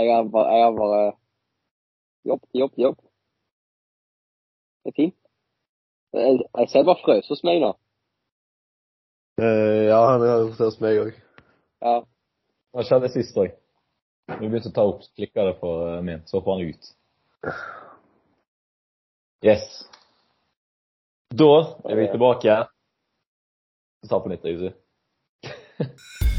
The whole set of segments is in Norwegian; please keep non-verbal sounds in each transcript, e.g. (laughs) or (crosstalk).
Jeg har bare, jeg har bare jobb, jobb, jobb. Det er fint. Jeg, jeg ser bare frøs hos meg nå. Uh, ja, han har gjort det hos meg òg. Ja. Det skjedde sist òg. Du vi begynte å ta opp, så klikka det på eh, min. Så får han ut. Yes. Da er vi tilbake. Ta på nytt, Øyvind. (laughs)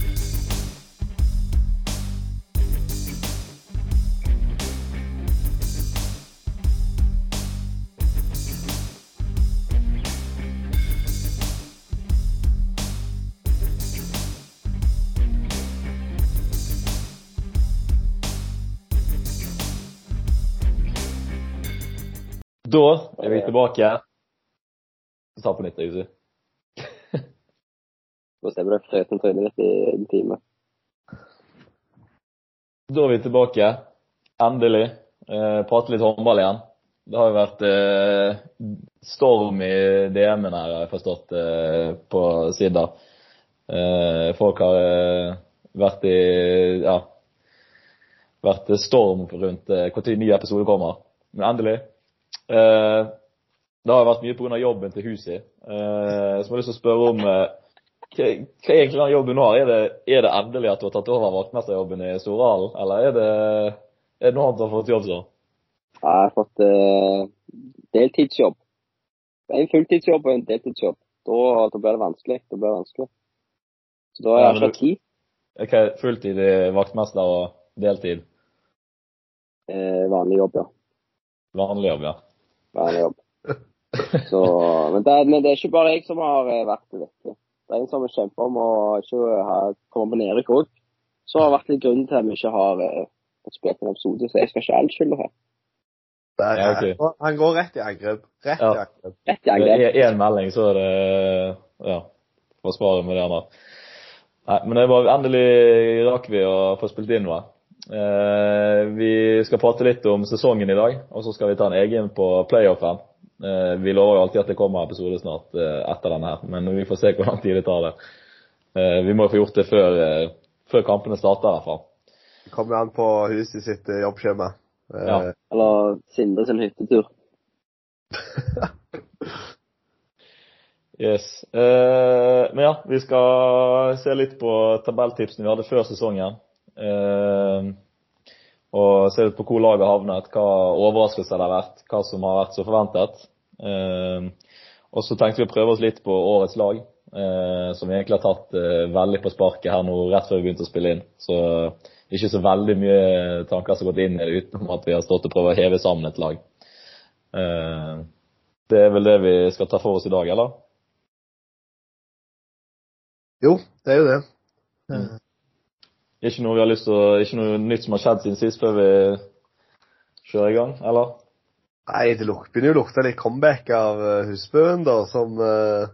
Da er vi tilbake. Ta på nytt, Øyvind. Nå jeg vi det frøsen i en time. Da er vi tilbake. Endelig. Eh, prate litt håndball igjen. Det har jo vært eh, storm i DM-en her, har jeg forstått, eh, på Sidda. Eh, folk har eh, vært i ja, vært storm rundt eh, når ny episode kommer. Men endelig. Eh, det har vært mye pga. jobben til Husi. Eh, så jeg har lyst til å spørre om eh, hva, er egentlig den jobben du har? Er det, er det endelig at du har tatt over vaktmesterjobben i Storhallen, eller er det, er det noe annet du har fått jobb som? Jeg har fått eh, deltidsjobb. En fulltidsjobb og en deltidsjobb. Da, da blir det vanskelig. Da blir det vanskelig. Så da har jeg fått tid. Ok, fulltid i vaktmester og deltid? Eh, vanlig jobb, ja. Vanlig jobb, ja. Vanlig jobb. Så, men, det, men det er ikke bare jeg som har eh, vært det. vet. Det er en som kjemper om å ikke ha, komme på nedrykk òg. Så har det vært litt grunnen til at vi ikke har eh, fått spilt en episode, så jeg skal ikke ha all skylda her. Ja, okay. Han går rett i angrep. Rett Ja. i angrep. Rett i angrep. én melding, så er det ja, forsvare med det andre. Nei, men det var endelig rakk vi å få spilt inn noe. Eh, vi skal prate litt om sesongen i dag, og så skal vi ta en egen på playoffen. Eh, vi lover jo alltid at det kommer episode snart eh, etter denne her, men vi får se hvor lang tid det tar det. Eh, vi må jo få gjort det før, eh, før kampene starter i hvert fall. Det kommer an på huset sitt eh, jobbskjema. Eh, Ja. Eller Sindre sin hyttetur. (laughs) Yes. Eh, men ja, vi skal se litt på tabelltipsene vi hadde før sesongen. Eh, og se ut på hvor laget har havnet, hva overraskelser det har vært, hva som har vært så forventet. Eh, og så tenkte vi å prøve oss litt på årets lag, eh, som vi egentlig har tatt veldig på sparket her nå rett før vi begynte å spille inn. Så ikke så veldig mye tanker som har gått inn i det, utenom at vi har stått og prøvd å heve sammen et lag. Det er vel det vi skal ta for oss i dag, eller? Jo, det er jo det. Mm. Ikke noe å, ikke noe nytt som har skjedd siden sist før vi kjører i gang, eller? Nei, det luk, begynner jo å lukte litt comeback av uh, Husbøen, da, som uh,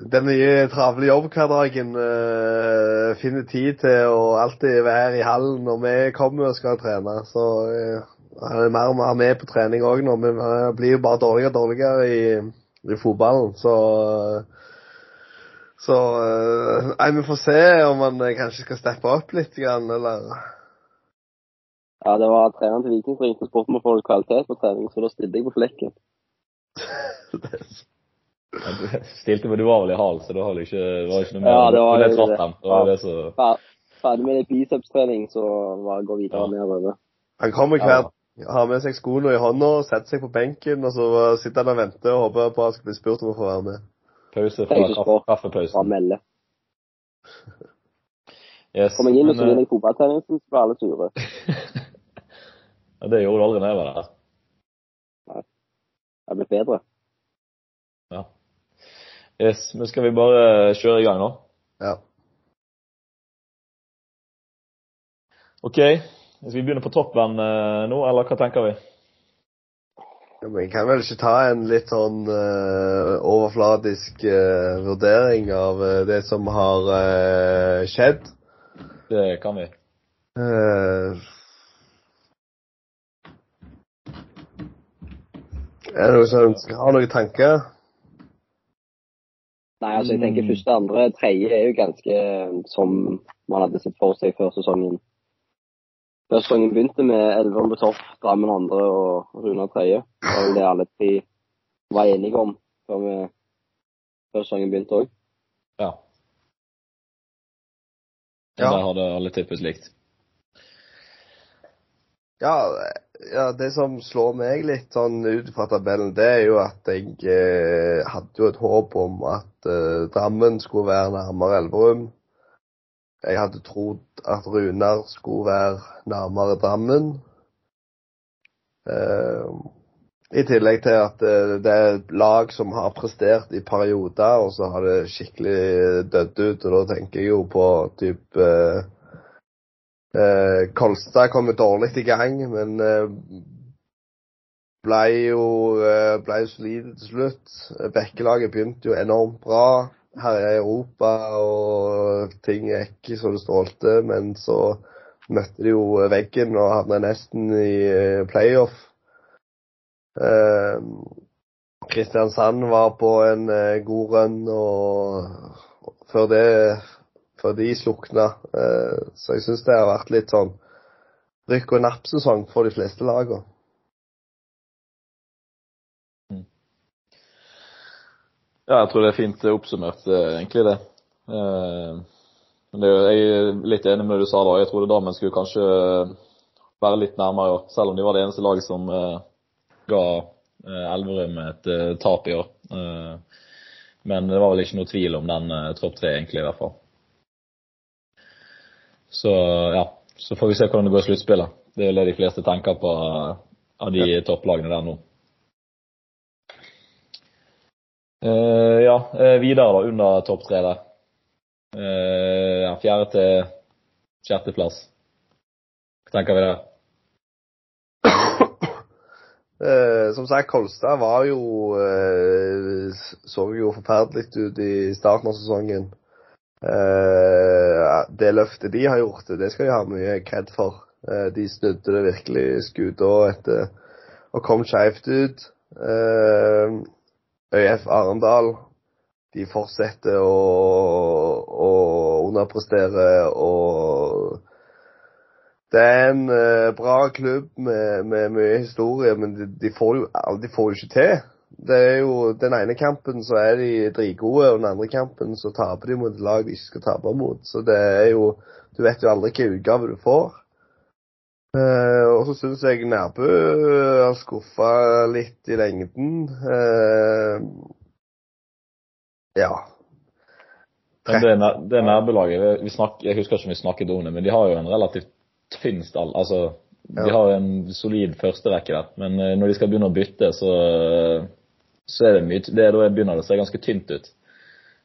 den nye travle jobbhverdagen uh, finner tid til å alltid være i hallen når vi kommer og skal trene. Så uh, er det mer og mer med på trening òg nå. Vi eh, blir jo bare dårligere og dårligere i, i fotballen. Så så eh, Nei, vi får se om han eh, kanskje skal steppe opp litt, grann, eller Ja, det var treneren til Viking som ringte og spurte om å få kvalitet på trening, så da stilte jeg på flekken. (laughs) Jeg stilte med dual i hal, så da var ikke, det var ikke noe mer. Ja, det var det jo det. dem. Det var det så Fer- Ferdig med litt bicepstrening, så bare gå videre Ja. nedover. Han kommer Ja. hver har med seg skoene i hånda, setter seg på benken, og så sitter han og venter og håper på at han skal bli spurt om å få være med. Pause fra kaffepausen. melde. Yes. Kommer jeg inn og så inn vinner jeg fotballtreningen, så blir alle sure. eh, (laughs) ja, det gjorde du aldri da jeg var der. Jeg er blitt bedre. Ja. Yes, men skal vi bare kjøre i gang nå? Ja. OK. Skal vi begynne på toppen eh, nå, eller hva tenker vi? Ja, Men kan vel ikke ta en litt sånn uh, overfladisk uh, vurdering av uh, det som har skjedd? Det kan vi. Eh, er det noen som har noen tanker? Nei, altså jeg tenker første, andre, tredje er jo ganske som man hadde sett for seg før sesongen før sesongen begynte med Elverum på topp, Drammen andre og Runar tredje. Det var det alle tre var enige om før, vi, før sesongen begynte òg. Ja. Ja. Der hadde alle tippet likt. Ja, ja, det som slår meg litt sånn ut fra tabellen, det er jo at jeg eh, hadde jo et håp om at eh, Drammen skulle være nærmere Elverum. Jeg hadde trodd at Runar skulle være nærmere Drammen. Eh, I tillegg til at eh, det er et lag som har prestert i perioder, og så har det skikkelig dødd ut. Og da tenker jeg jo på type eh, Eh, Kolstad kommer dårlig i gang, men ble jo ble jo solide til slutt. Bekkelaget begynte jo enormt bra. Herja i Europa, og ting gikk så det strålte. Men så møtte de jo veggen og havna nesten i eh, playoff. Eh, Kristiansand var på en eh, god run, og før det før de slukna. Eh, Så jeg syns det har vært litt sånn rykk og napp-sesong for de fleste lagene. Ja, jeg tror det er fint oppsummert, eh, egentlig det. Eh, Men det, jeg er litt enig med det du sa da. Jeg trodde damen skulle kanskje være litt nærmere, selv om de var det eneste laget som eh, ga eh, Elverum et eh, tap i år. Eh, Men det var vel ikke noe tvil om den tropp tre, egentlig, i hvert fall. Så ja, så får vi se hvordan det går i sluttspillet. Det er vel det de fleste tenker på eh, av de topplagene der nå. Eh, ja, eh, videre da, under topp tre der. Uh, ja, fjerde til sjetteplass. Hva tenker vi der? Uh, som sagt, Kolstad var jo uh, Så jo forferdelig ut i starten av sesongen. Uh, det løftet de har gjort, det skal de ha mye kred for. De snudde det virkelig skuta etter og kom skeivt ut. Eh, ØIF Arendal de fortsetter å, å underprestere og det er en eh, bra klubb med, med mye historie, men de, de, får de får jo ikke til. Det er jo Den ene kampen så er de dritgode, og den andre kampen så taper de mot et lag de ikke skal tape mot. Så det er jo Du vet jo aldri hvilken utgave du får. Eh, og så syns jeg Nærbø har skuffa litt i lengden. Eh, ja. Men det, er det det- jeg husker ikke om vi snakket om det, men de har jo en relativt tynn stall. Altså, de Ja. har en solid førsterekke der. Men eh, når de skal begynne å bytte, så, så er det mye Det er da begynner det å se ganske tynt ut.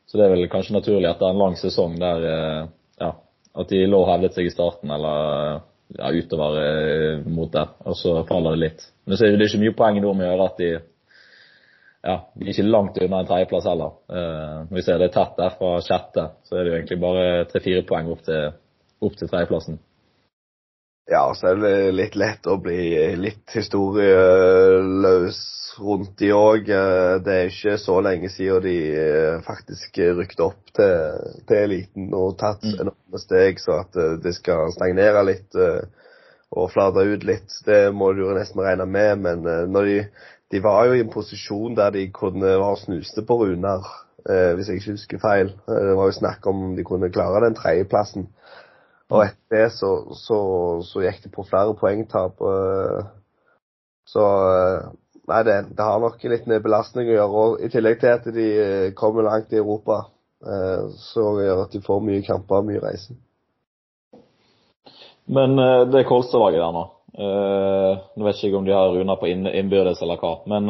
Så det er vel kanskje naturlig etter en lang sesong der eh, ja, at de lå og hevdet seg i starten, eller ja, utover eh, mot der. Og så faller det litt. Men så er det ikke mye poeng da med å gjøre at de ja, de er ikke langt unna en tredjeplass heller. Eh, når vi ser det tett der fra sjette, så er det jo egentlig bare tre-fire poeng opp til, opp til tredjeplassen. Ja, så er det litt lett å bli litt historieløs rundt de òg. Det er ikke så lenge siden de eh, faktisk rykket opp til, til eliten og tatt Mm. enorme steg, så at eh, det skal stagnere litt eh, og flate ut litt, det må du jo nesten regne med. Men når de, de var jo i en posisjon der de kunne ha snuste på Runar, hvis jeg ikke husker feil. Det var jo snakk om de kunne klare den tredjeplassen. Og etter det så, så, så gikk det på flere poengtap. eh, Så eh, Nei, det, det har nok litt med belastning å gjøre. Og I tillegg til at de eh, kommer langt i Europa, så gjør at de får mye kamper og mye reising. Men det det Kolstad-laget der nå Nå vet jeg ikke om de har Runa på innbyrdes eller hva, men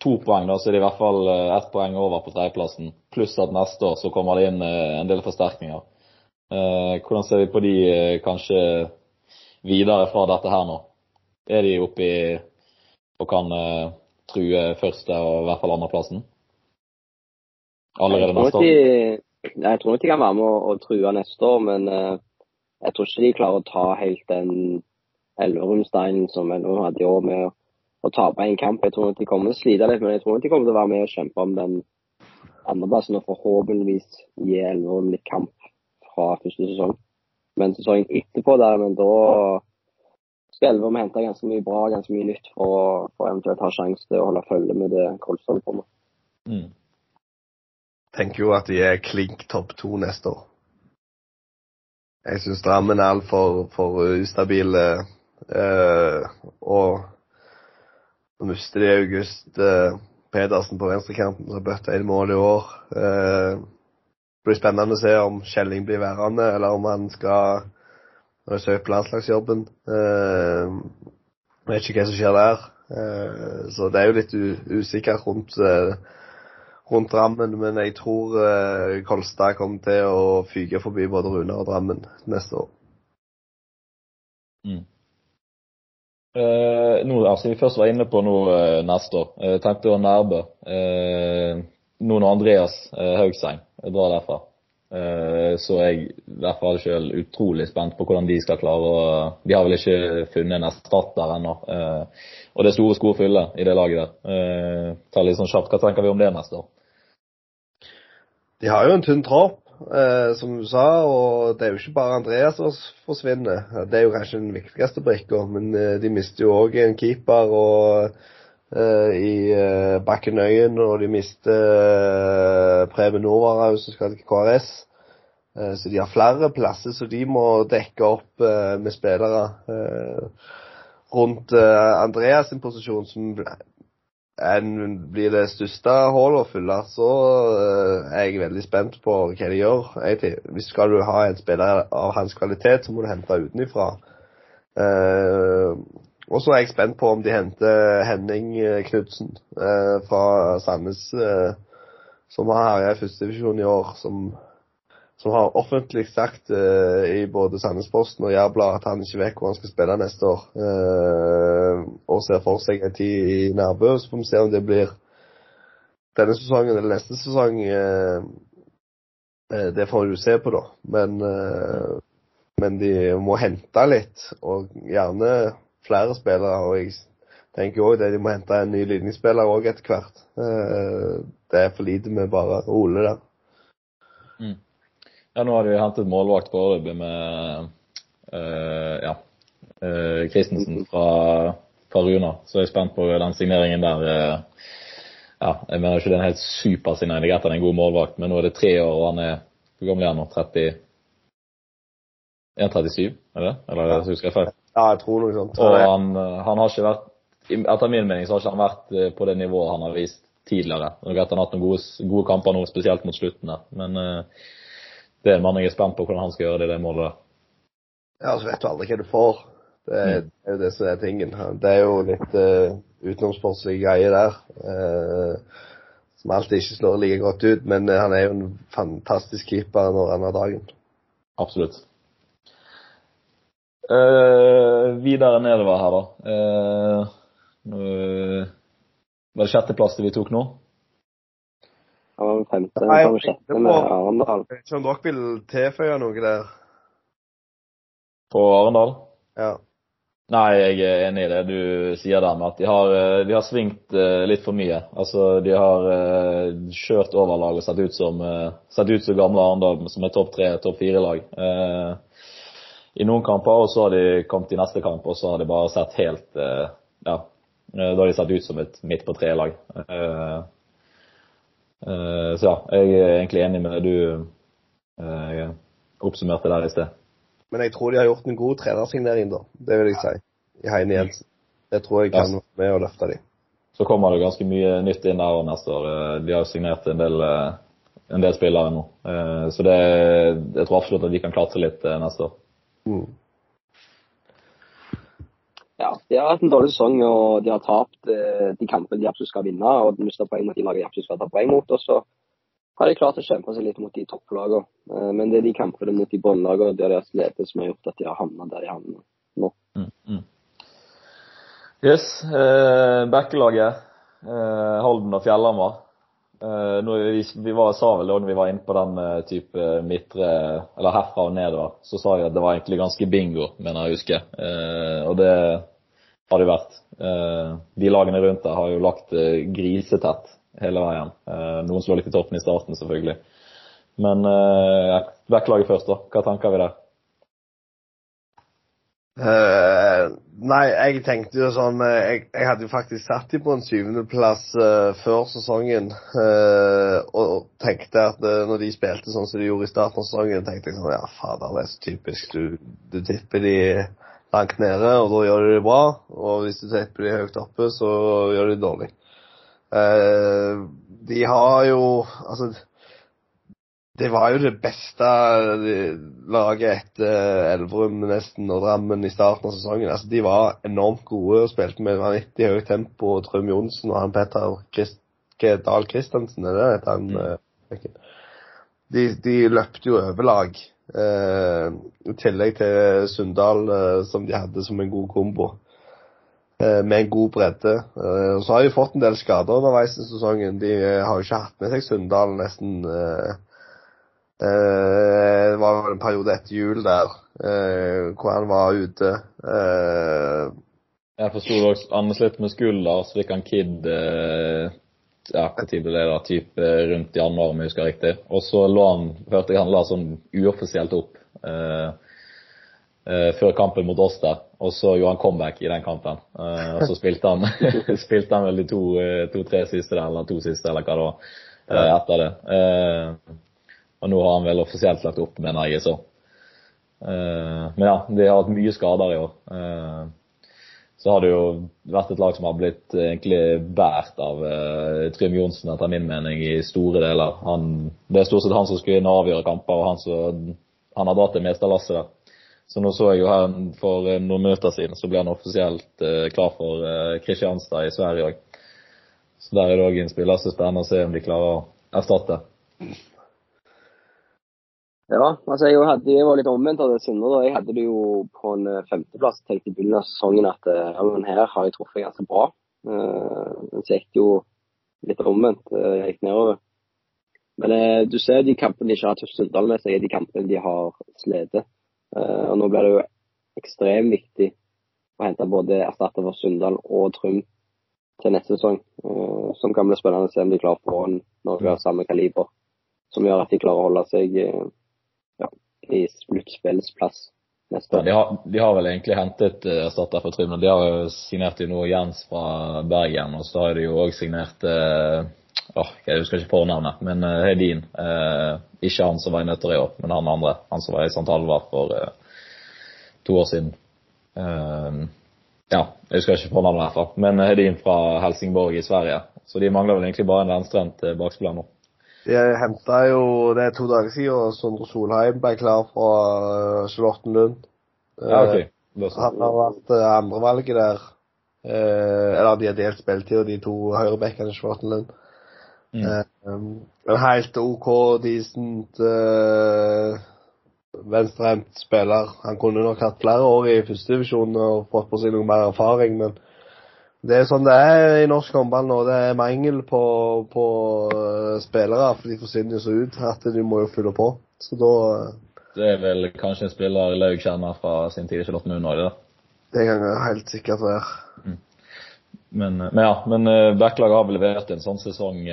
to poeng, da, så er det i hvert fall ett poeng over på tredjeplassen. Pluss at neste år så kommer det inn en del forsterkninger. Eh, hvordan ser vi på de eh, kanskje videre fra dette her nå? Er de oppe i og kan eh, true første og i hvert fall andreplassen? Allerede neste år? jeg tror ikke de kan være med å, true neste år, men eh, jeg tror ikke de klarer å ta helt den Elverumsteinen som Elverum hadde i år med å, å tape en kamp. Jeg tror ikke de kommer til å slite litt, men jeg tror ikke de kommer til å være med og kjempe om den andreplassen og forhåpentligvis gi Elverum litt kamp fra første sesong. Men sesongen etterpå der, men da om vi henter ganske mye bra, ganske mye nytt for å for eventuelt ha sjanse til å holde følge med det Kolstad holder på med. Mm. Tenker jo at de er klink topp to neste år. Jeg syns Drammen er altfor for ustabile. Uh, og nå mister de August uh, Pedersen på venstrekanten, som bøtta inn mål i år. Uh, blir spennende å se om Kjelling blir værende, eller om han skal søke på landslagsjobben. Uh, vet ikke hva som skjer der. Uh, så det er jo litt usikkert rundt, uh, rundt Drammen. Men jeg tror uh, Kolstad kommer til å fyke forbi både Rune og Drammen neste år. Mm. Uh, nå, altså, vi først var inne på noe uh, neste år. Uh, tenkte å Nærbø. Uh, nå når Andreas uh, Haugseng bra derfra, så er jeg i hvert fall selv utrolig spent på hvordan de skal klare å De har vel ikke funnet en erstatter ennå. og det er store sko å fylle i det laget der. ta litt sånn kjapt, Hva tenker vi om det neste år? De har jo en tynn tropp eh, som du sa. Og det er jo ikke bare Andreas som forsvinner. Det er jo kanskje den viktigste brikka, men eh, de mister jo òg en keeper og eh, i Bakkenøyen, Bakken og de mister eh, Preben Novarhaug som skal til KRS. Eh, så de har flere plasser så de må dekke opp eh, med spillere. Eh, rundt Andreas sin posisjon, som blir det største hullet å fylle, så eh, er jeg veldig spent på hva de gjør. Hvis skal du ha en spiller av hans kvalitet, så må du hente utenfra. Og så er jeg spent på om de henter Henning Knutsen eh, fra Sandnes, eh, som har herja i førstedivisjon i år, som som har offentlig sagt eh, i både Sandnesposten og Jærbladet at han ikke vet hvor han skal spille neste år. Uh, og ser for seg en tid i Nærbø. Så får vi se om det blir denne sesongen eller neste sesong. Uh, det får jo se på, da. Men, men de må hente litt, og gjerne flere spillere. Og jeg tenker òg det de må hente en ny linjespiller òg etter hvert. det er for lite med bare Ole der. Mm. Ja, nå har de hentet målvakt foreløpig med uh, ja, uh, Christensen fra, fra. Så jeg er spent på den signeringen der. Uh, ja, jeg mener ikke det er en helt supersignering. Det er greit han er en god målvakt, men nå er det tre år, og han er Hvor gammel er han nå? 30 1,37, er det? Eller ja. husker jeg feil? Ja, jeg tror noe sånt. Og han, han, har ikke vært Etter min mening så har ikke han vært på det nivået han har vist tidligere. Nå vet han har hatt noen gode, gode kamper nå, spesielt mot slutten der. Men uh, det er en mann jeg er spent på hvordan han skal gjøre det i det målet. Ja, så vet du aldri hva du får. Det er, mm. det er jo det som er tingen. Det er jo litt uh, utenomsportslige greier der. Uh, som alltid ikke slår like godt ut, men han er jo en fantastisk keeper når han har dagen. Absolutt. Uh, videre nedover her, da. Uh, var det sjetteplass vi tok nå? Han var femte, Nei, han sjette med Arendal. Jeg vet ikke om dere vil tilføye noe der? På Arendal? Ja. Nei, jeg er enig i det du sier der med at de har, eh, de har svingt litt for mye. Altså, De har uh, kjørt over lag og sett ut som, sett ut som gamle Arendal, som er topp tre, topp fire-lag. I noen kamper, og så har de kommet i neste kamp, og så har de bare sett helt Ja, da har de sett ut som et midt på tre-lag. Eh, så ja, jeg er egentlig enig med det du eh, oppsummerte der i sted. Men jeg tror de har gjort en god trenersignering, da. Det vil jeg si. I Heine Jensen. Det tror jeg kan være med å løfte dem. Så kommer det ganske mye nytt inn der neste år. Eh, de har signert en del, en del spillere nå. Så det, jeg tror absolutt at de kan klatre litt neste år. Mm. Ja, de har hatt en dårlig sesong og de har tapt eh, de kampene de absolutt skal vinne. Og de mister poeng mot de lagene de absolutt skal ta poeng mot. Og så har de klart å kjempe seg litt mot de topplagene. Eh, men det er de kampene mot de båndlagene der de har slitt, som har gjort at de har havna der de havner nå. Mm, mm. Yes. Eh, Bekkelaget. Eh, Halden og Fjellhamar. Uh, vi, vi var, sa vel da vi var inne på den uh, type midtre, eller herfra og nedover, så sa vi at det var egentlig ganske bingo, mener jeg husker. Uh, og det har det vært. de lagene rundt der har jo lagt grisetett hele veien. noen slår litt i toppen i starten, selvfølgelig. Men uh, vekklaget først, da. Hva tenker vi der? Nei, jeg tenkte jo sånn eh, Jeg, jeg hadde jo faktisk satt dem på en syvendeplass uh, før sesongen. Uh, og tenkte at uh, når de spilte sånn som de gjorde i starten av sesongen, tenkte jeg sånn Ja, fader, det er så typisk. Du, du tipper de langt nede, og da gjør de det bra. Og hvis du tipper de høyt oppe, så gjør de det dårlig. de har jo Altså det var jo det beste laget etter Elverum nesten og Drammen i starten av sesongen. Altså, de var enormt gode og spilte med vanvittig høyt tempo. Trym Johnsen og han Petter Christ Dahl Christensen, er det han? Mm. Eh, de, de, løpte jo over lag. Eh, I tillegg til Sunndal, eh, som de hadde som en god kombo. Eh, med en god bredde. Eh, så har de fått en del skader underveis i sesongen. De eh, har jo ikke hatt med seg Sunndal nesten. Eh, Eh, det var en periode etter jul der eh, hvor han var ute. Eh, jeg forsto det også Anders litt med skulder, så fikk han Kid ja, når ble det da? Type rundt januar, om jeg husker riktig. Og så lå han, hørte jeg han la sånn uoffisielt opp eh, eh, før kampen mot oss der. Og så gjorde han comeback i den kampen. Eh, og så spilte han, (laughs) spilte han vel de to-tre to, siste der, eller to siste, eller hva det var, etter det. Og nå har han vel offisielt lagt opp, mener jeg så. Uh, men ja, de har hatt mye skader i år. Uh, så har det jo vært et lag som har blitt egentlig båret av Trym Johnsen, etter min mening, i store deler. Han, det er stort sett han som skulle inn og avgjøre kamper, og han, som, han har dratt det meste av lasset der. Så nå så jeg jo her for noen minutter siden, så ble han offisielt klar for Kristianstad i Sverige òg. Så der er det òg en spiller som er spennende å se om de klarer å erstatte. Ja, altså jeg, hadde, jeg var litt omvendt av det Sindre. Jeg hadde det jo på en eh, femteplass. Tenkte i begynnelsen av sesongen at eh, ja, men her har jeg truffet ganske bra. Uh, men så gikk det jo litt omvendt. Jeg gikk nedover. Men du ser de kampene de ikke har hatt Sunndal med seg, er de kampene de har slitt. Og nå blir det jo ekstremt viktig å hente både erstatter for Sunndal og Trym til neste sesong. Som kan bli spennende å se om de klarer å få noe av samme kaliber. Som gjør at de klarer å holde seg i sluttspillsplass neste. Ja, de, har, de, har, vel egentlig hentet uh, erstatter for Trym. De har jo signert jo nå Jens fra Bergen, og så har de jo òg signert uh, oh, Jeg husker ikke fornavnet, men uh, Hedin. Uh, ikke han som var i Nøtter i år, men han andre. Han som var i St. Halvard for to år siden. ja, jeg husker ikke fornavnet i hvert fall. Men Hedin fra Helsingborg i Sverige. Så de mangler vel egentlig bare en venstrehendt bakspiller nå. De henta jo Det er to dager siden Sondre Solheim ble klar fra Charlottenlund. Ja, okay. Han har vært uh, andrevalget der. Eller de har delt spilletid, de to høyrebackene i Charlottenlund. Mm. En helt OK, decent uh, venstrehendt spiller. Han kunne nok hatt flere år i førstedivisjon og fått på seg noe mer erfaring, men det er sånn det er i norsk håndball nå. Det er mangel på, på uh, spillere, for de forsvinner jo så ut at de må jo fylle på. Så da uh, Det er vel kanskje en spiller Laug kjenner fra sin tid i Charlottenlund òg, det? Det kan jeg helt sikkert være. Mm. Men, men, ja, men backlaget har vel levert en sånn sesong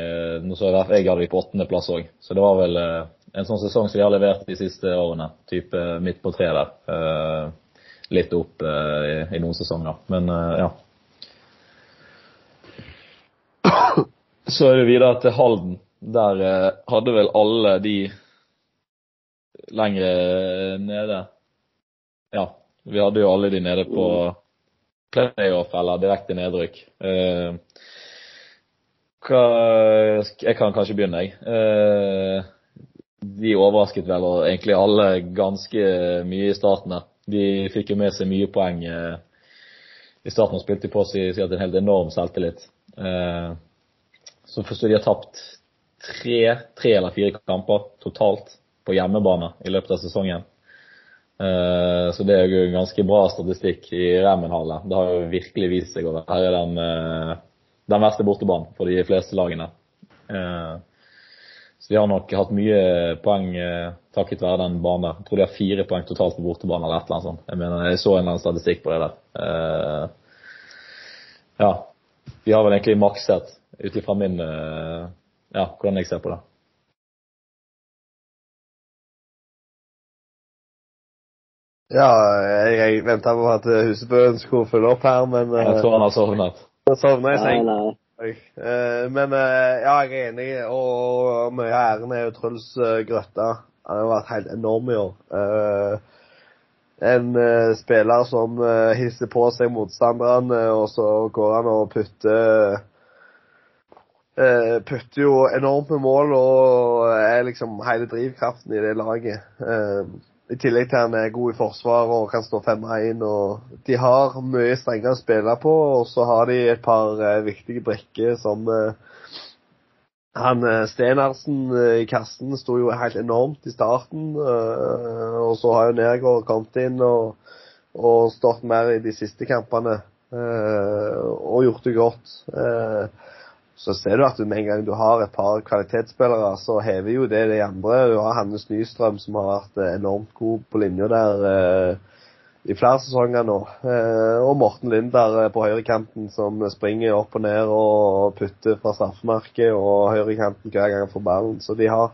nå så Jeg, jeg hadde de på åttendeplass òg, så det var vel en sånn sesong som de har levert de siste årene. Type midt på tre der. litt opp i, i, noen sesonger. Men ja. Så er det videre til Halden. Der eh, hadde vel alle de lengre nede Ja, vi hadde jo alle de nede på playoff eller direkte nedrykk. Eh, jeg kan kanskje begynne, jeg. Eh, de overrasket vel egentlig alle ganske mye i starten. De fikk jo med seg mye poeng eh, i starten og spilte på seg en helt enorm selvtillit. Eh, så forstår de har tapt tre, tre eller fire kamper totalt på hjemmebane i løpet av sesongen. Uh, så det er jo ganske bra statistikk i Remmenhallen. Det har jo virkelig vist seg å være den, uh, den verste bortebanen for de fleste lagene. Uh, så de har nok hatt mye poeng takket være den banen. Jeg tror de har fire poeng totalt på bortebane eller et eller annet sånt. Jeg mener, jeg så en eller annen statistikk på det der. ja. De har vel egentlig makset ut ifra min eh, Ja, hvordan jeg ser på det. Ja, jeg, jeg venta på at Husebøen skulle følge opp her, men Jeg tror han har sovnet. sovna i seng. Eh, men eh, ja, jeg er enig, og mye av æren er jo Truls Grøtta. Han har vært helt enorm i år. En eh, spiller som eh, hisser på seg motstanderne, og så går han og putter eh, Putter jo enormt med mål og er liksom hele drivkraften i det laget. I tillegg til han er god i forsvar og kan stå 5-1. og De har mye strengere å spille på, og så har de et par viktige brikker som han Stenersen Stenarsen eh, i kassen sto jo helt enormt i starten, eh, og så har jo Nergård kommet inn og, og stått mer i de siste kampene eh, og gjort det godt. Eh, så ser du at med en gang du har et par kvalitetsspillere, så hever jo det de andre. Du har Hannes Nystrøm som har vært eh, enormt god på linja der eh, i flere sesonger nå. Eh, og Morten Linder eh, på høyrekanten som springer opp og ned og putter fra straffemerket og høyrekanten hver gang han får ballen. Så de har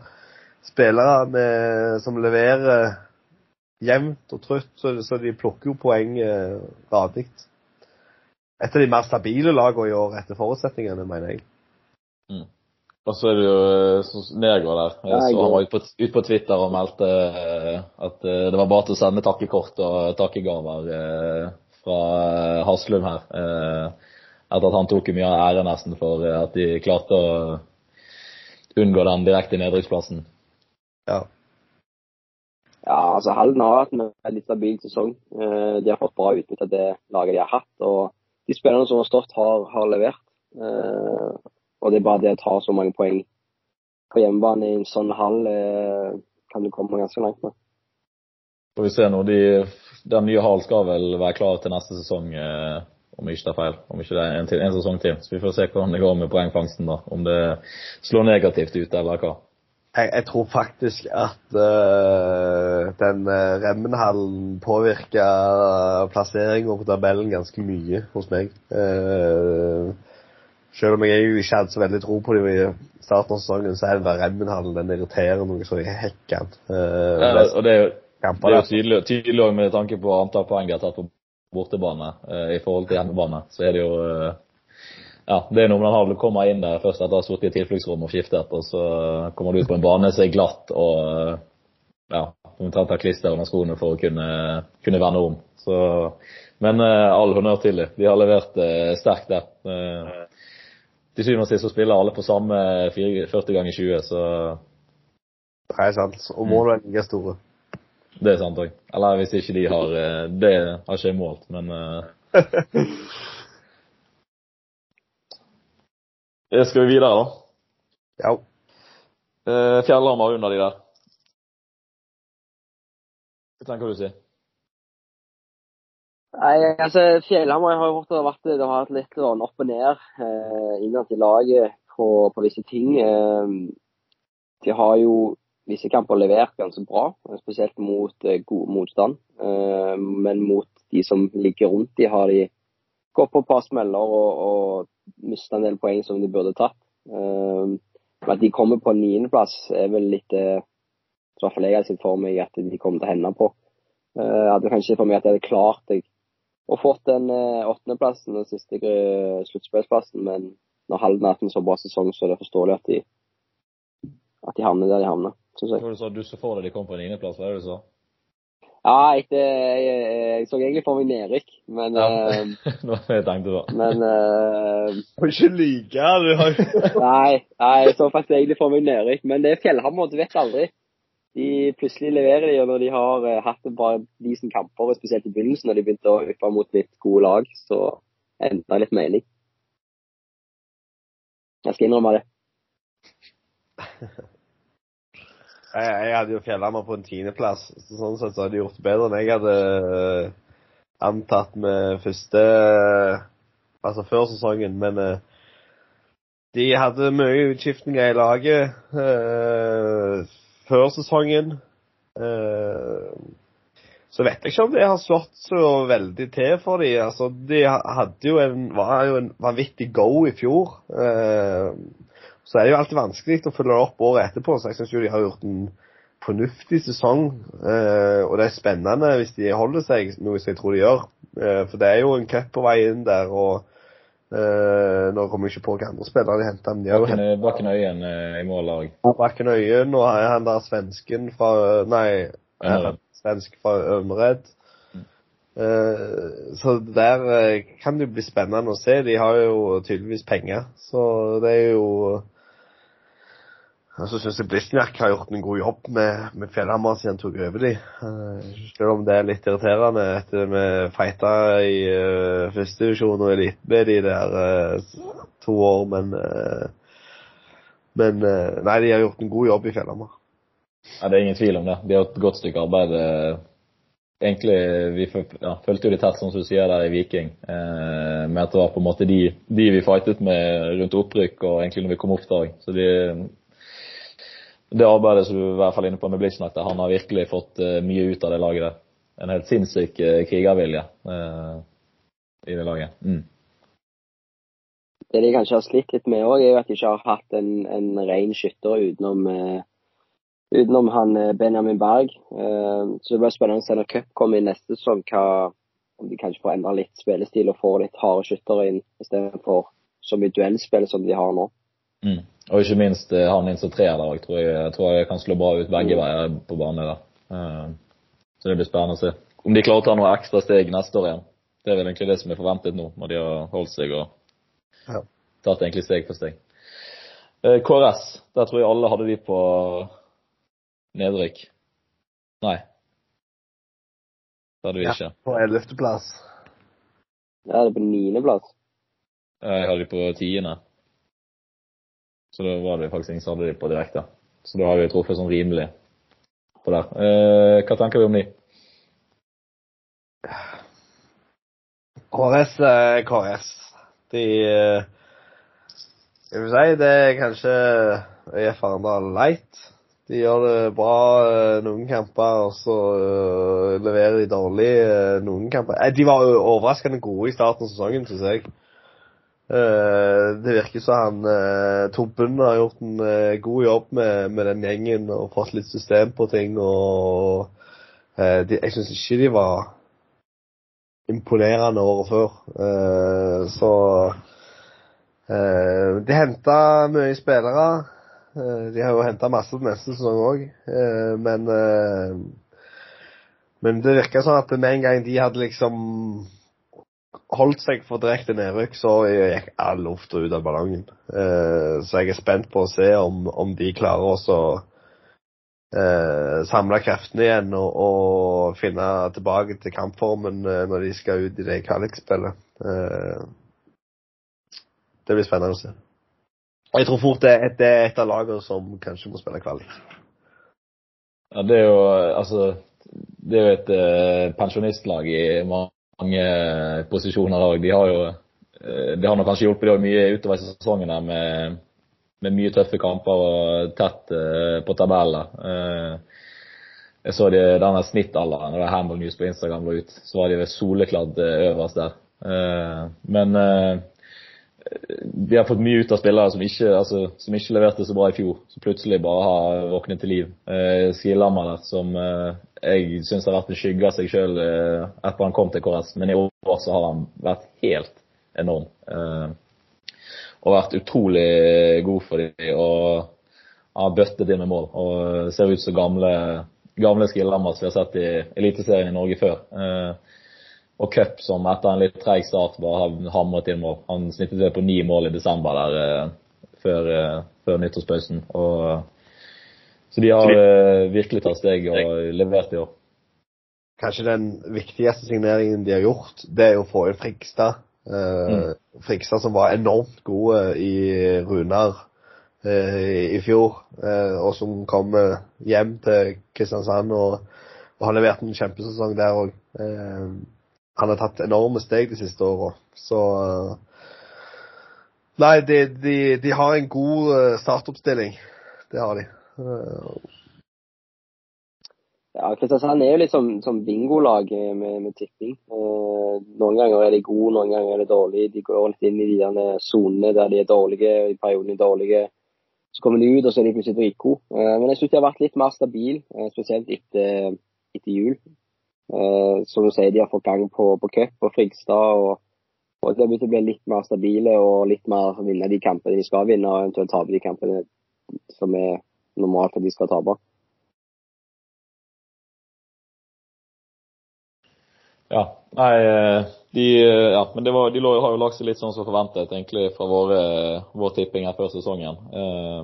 spillere med, som leverer jevnt og trutt, så, de plukker jo poeng eh, radig. Et av de mer stabile lagene i år etter forutsetningene, mener jeg. Og så er det jo eh, Nergård der. Jeg så han var ute på, ut på Twitter og meldte eh, at eh, det var bare til å sende takkekort og takkegaver eh, fra eh, Haslum her. Eh, etter at han tok mye av æren nesten for eh, at de klarte å unngå den direkte nedrykksplassen. Ja. Ja, altså Halden har hatt en litt stabil sesong. Eh, De har fått bra utbytte av det laget de har hatt. Og de spillerne som har stått, har, har levert. Og det er bare det å ta så mange poeng på hjemmebane i en sånn hall, eh, kan du komme ganske langt med. Får vi se nå. De, den nye hallen skal vel være klar til neste sesong, eh, om jeg ikke tar feil. Om ikke det er en, til, en sesong til. Så vi får se hvordan det går med poengfangsten da. Om det slår negativt ut eller hva. Jeg, jeg tror faktisk at uh, den uh, Remmenhallen påvirker plasseringa på tabellen ganske mye hos meg. Eh, selv om jeg jo ikke hadde så veldig tro på dem i starten av sesongen, så er den der Remmenhallen den irriterer noe så i hekken. Uh, Ja, og det er jo det er jo tydelig, tydelig med tanke på antall poeng de har tatt på bortebane uh, i forhold til hjemmebane. Så er det jo uh, Ja, det er noe med den kommer inn der først etter å ha sittet i tilfluktsrom og skiftet, og så kommer du ut på en bane som er glatt og eh, ja, omtrent har klister under skoene for å kunne, kunne vende om. Så, men eh, all honnør til dem. De har levert eh, sterkt der. Til syvende og sist så spiller alle på samme 40 ganger 20, så Det er sant. Og målene er like store. Det er sant òg. Eller hvis ikke de har eh, Det har ikke jeg målt, men eh, (laughs) eh, Skal vi videre, da? Ja. Eh, under de der. Hva tenker du, si? Nei, altså Fjellhamar har jo vært det har vært litt sånn opp og ned eh, innad i laget på, på visse ting. Eh, de har jo visse kamper levert ganske bra, spesielt mot eh, god motstand. Eh, men mot de som ligger rundt de har de gått på et par smeller og, og mista en del poeng som de burde tatt. Eh, men at de kommer på niendeplass er vel litt eh, i hvert fall jeg har sett for meg at de kommer til å hende på. Eh, Jeg hadde kanskje for meg at jeg hadde klart det og fått den eh, åttendeplassen, den siste sluttspillsplassen. Men når Halden har hatt en så bra sesong, så er det forståelig at de, at de havner der de havner, syns jeg. Hva du sa? Du så for deg de kom på en niendeplass, hva er det du sa? Ja, jeg, jeg, jeg så egentlig for meg nedrykk, men Ja. uh, (laughs) Nå det jeg tenkte da. Men eh, Må ikke lyge. Du har (laughs) Nei, nei, jeg så faktisk egentlig for meg nedrykk. Men det er Fjellhammer, du vet aldri. De plutselig leverer de, og når de har eh, hatt et par decent kamper, og spesielt i begynnelsen, når de begynte å yppe mot litt gode lag, så det litt mening. Jeg skal innrømme det. (laughs) Jeg, jeg hadde jo Fjellhamar på en tiendeplass, så sånn sett så hadde de gjort det bedre enn jeg hadde eh, antatt med første Altså før sesongen, men eh, de hadde mye utskiftninger i laget eh, før sesongen. Eh, så vet jeg ikke om det har slått så veldig til for dem. Altså, de hadde jo en, var jo en vanvittig go i fjor. Eh, så er det jo alltid vanskelig å følge opp året etterpå, så jeg syns de har gjort en fornuftig sesong. Eh, og det er spennende hvis de holder seg, noe som jeg tror de gjør. For det er jo en cup på vei inn der. og eh, Nå kommer jeg ikke på hvilke andre spillere de. Men de har Bakken Øyen uh, i mål òg. Bakken Øyen, og han der svensken fra Nei, Ønnered. svensk fra Ømred. Eh, så der eh, kan det jo bli spennende å se. De har jo tydeligvis penger, så det er jo så syns jeg Blisniak har gjort en god jobb med, med Fjellhammer siden han tok over de. Eh, selv om det er litt irriterende etter vi fighta i uh, førstedivisjon og elite med de der uh, to år, men Men nei, de har gjort en god jobb i Fjellhammer. Ja, det er ingen tvil om det. De har gjort et godt stykke arbeid. eh, Egentlig, Vi ja, følte jo de tett, som du sier der i Viking. Eh, med at det var på en måte de, de vi fightet med rundt opprykk, og egentlig når vi kom opp da òg. Så de, det arbeidet som du i hvert fall inne på med Blitsnak, der han har virkelig fått eh, mye ut av det laget der. En helt sinnssyk eh, krigervilje eh, i det laget. Mm. Det de kanskje har slitt litt med òg, er jo at de ikke har hatt en, en ren skytter utenom, uh, utenom han Benjamin Berg. Uh, så det blir spennende å se når cup kommer i neste sesong, om de kanskje får endre litt spillestil og får litt harde skyttere inn istedenfor så mye duellspill som de har nå. Mm. Og ikke minst eh, han inn som treer der òg, tror jeg, jeg tror jeg kan slå bra ut begge veier på banen der. Eh, så det blir spennende å se. Om de klarer å ta noe ekstra steg neste år igjen. Det er vel egentlig det som er forventet nå, når de har holdt seg og Ja. tatt egentlig steg for steg. Eh, KRS, der tror jeg alle hadde de på nedrykk. Nei. Det hadde vi Ja. ikke. På ellevteplass. Jeg det er på niendeplass. Jeg hadde de på tiende. Så da var det faktisk ingen som hadde de på direkte. Så da har vi truffet sånn rimelig på der. Eh, hva tenker vi om de? KRS er KS. De eh, Jeg vil si det er kanskje ØIF Arendal light. De gjør det bra eh, noen kamper, og så eh, leverer de dårlig eh, noen kamper. Eh, De var overraskende gode i starten av sesongen, syns jeg. Eh, Det virker som han Tobben har gjort en eh, god jobb med, med den gjengen og fått litt system på ting. og eh, de, Jeg syns ikke de var imponerende året før. Eh, så eh, De henta mye spillere. Eh, de har jo henta masse til neste sesong òg, men eh, Men det virka sånn at med en gang de hadde liksom holdt seg for direkte nedrykk, så gikk all lufta ut av ballongen. Eh, så jeg er spent på å se om, om de klarer å eh, samle kreftene igjen og, og finne tilbake til kampformen eh, når de skal ut i det kvalikspillet. Eh, det blir spennende å se. Jeg tror fort det, det er et av lagene som kanskje må spille kvalik. Ja, det er jo altså Det er jo et eh, pensjonistlag i mange posisjoner òg. De har jo eh, Det har kanskje hjulpet dem mye utover sesongen der med, med mye tøffe kamper og tett eh, på tabeller. Eh, jeg så de, denne snittalderen, da Handball News på Instagram lå ut, så var de soleklart eh, øverst der. Eh, men eh, de har fått mye ut av spillere som ikke, altså, som ikke leverte så bra i fjor. Som plutselig bare har våknet til liv. Eh, Skilammer der, som eh, jeg syns har vært en skygge av seg sjøl eh, etter han kom til KS, men i år så har han vært helt enorm. Eh, og vært utrolig god for dem. Og har bøttet inn med mål. Og ser ut som gamle, gamle som vi har sett i Eliteserien i Norge før. Eh, og cup som etter en litt treig start bare har hamret inn mål. Han snittet det på ni mål i desember der eh, før, eh, før nyttårspausen. Og, så de har eh, virkelig tatt steg og levert i år. Kanskje den viktigste signeringen de har gjort, det er å få inn Frigstad. Eh, Frigstad som var enormt gode i Runar eh, i fjor, eh, og som kom hjem til Kristiansand og, og har levert en kjempesesong der òg. Han har tatt enorme steg de siste åra, så eh, Nei, de, de, de har en god eh, startoppstilling. Det har de. Eh, Ja, Kristiansand er jo litt som, som bingolag med, med tipping. Noen ganger er de gode, noen ganger er de dårlige. De går litt inn i de sonene der de er dårlige, og i perioden er dårlige. Så kommer de ut, og så er de plutselig dritgode. Men jeg syns de har vært litt mer stabil, spesielt etter, etter jul. Eh, som du sier, de har fått gang på, på cup og Frigstad. og og de begynt å bli litt mer stabile og litt mer vinne de kampene de skal vinne, og eventuelt tape de kampene som er normalt at de skal tape. Ja. Nei, de, ja, men var, de har jo lagt seg litt sånn som forventet, egentlig, fra våre, vår tipping her før sesongen.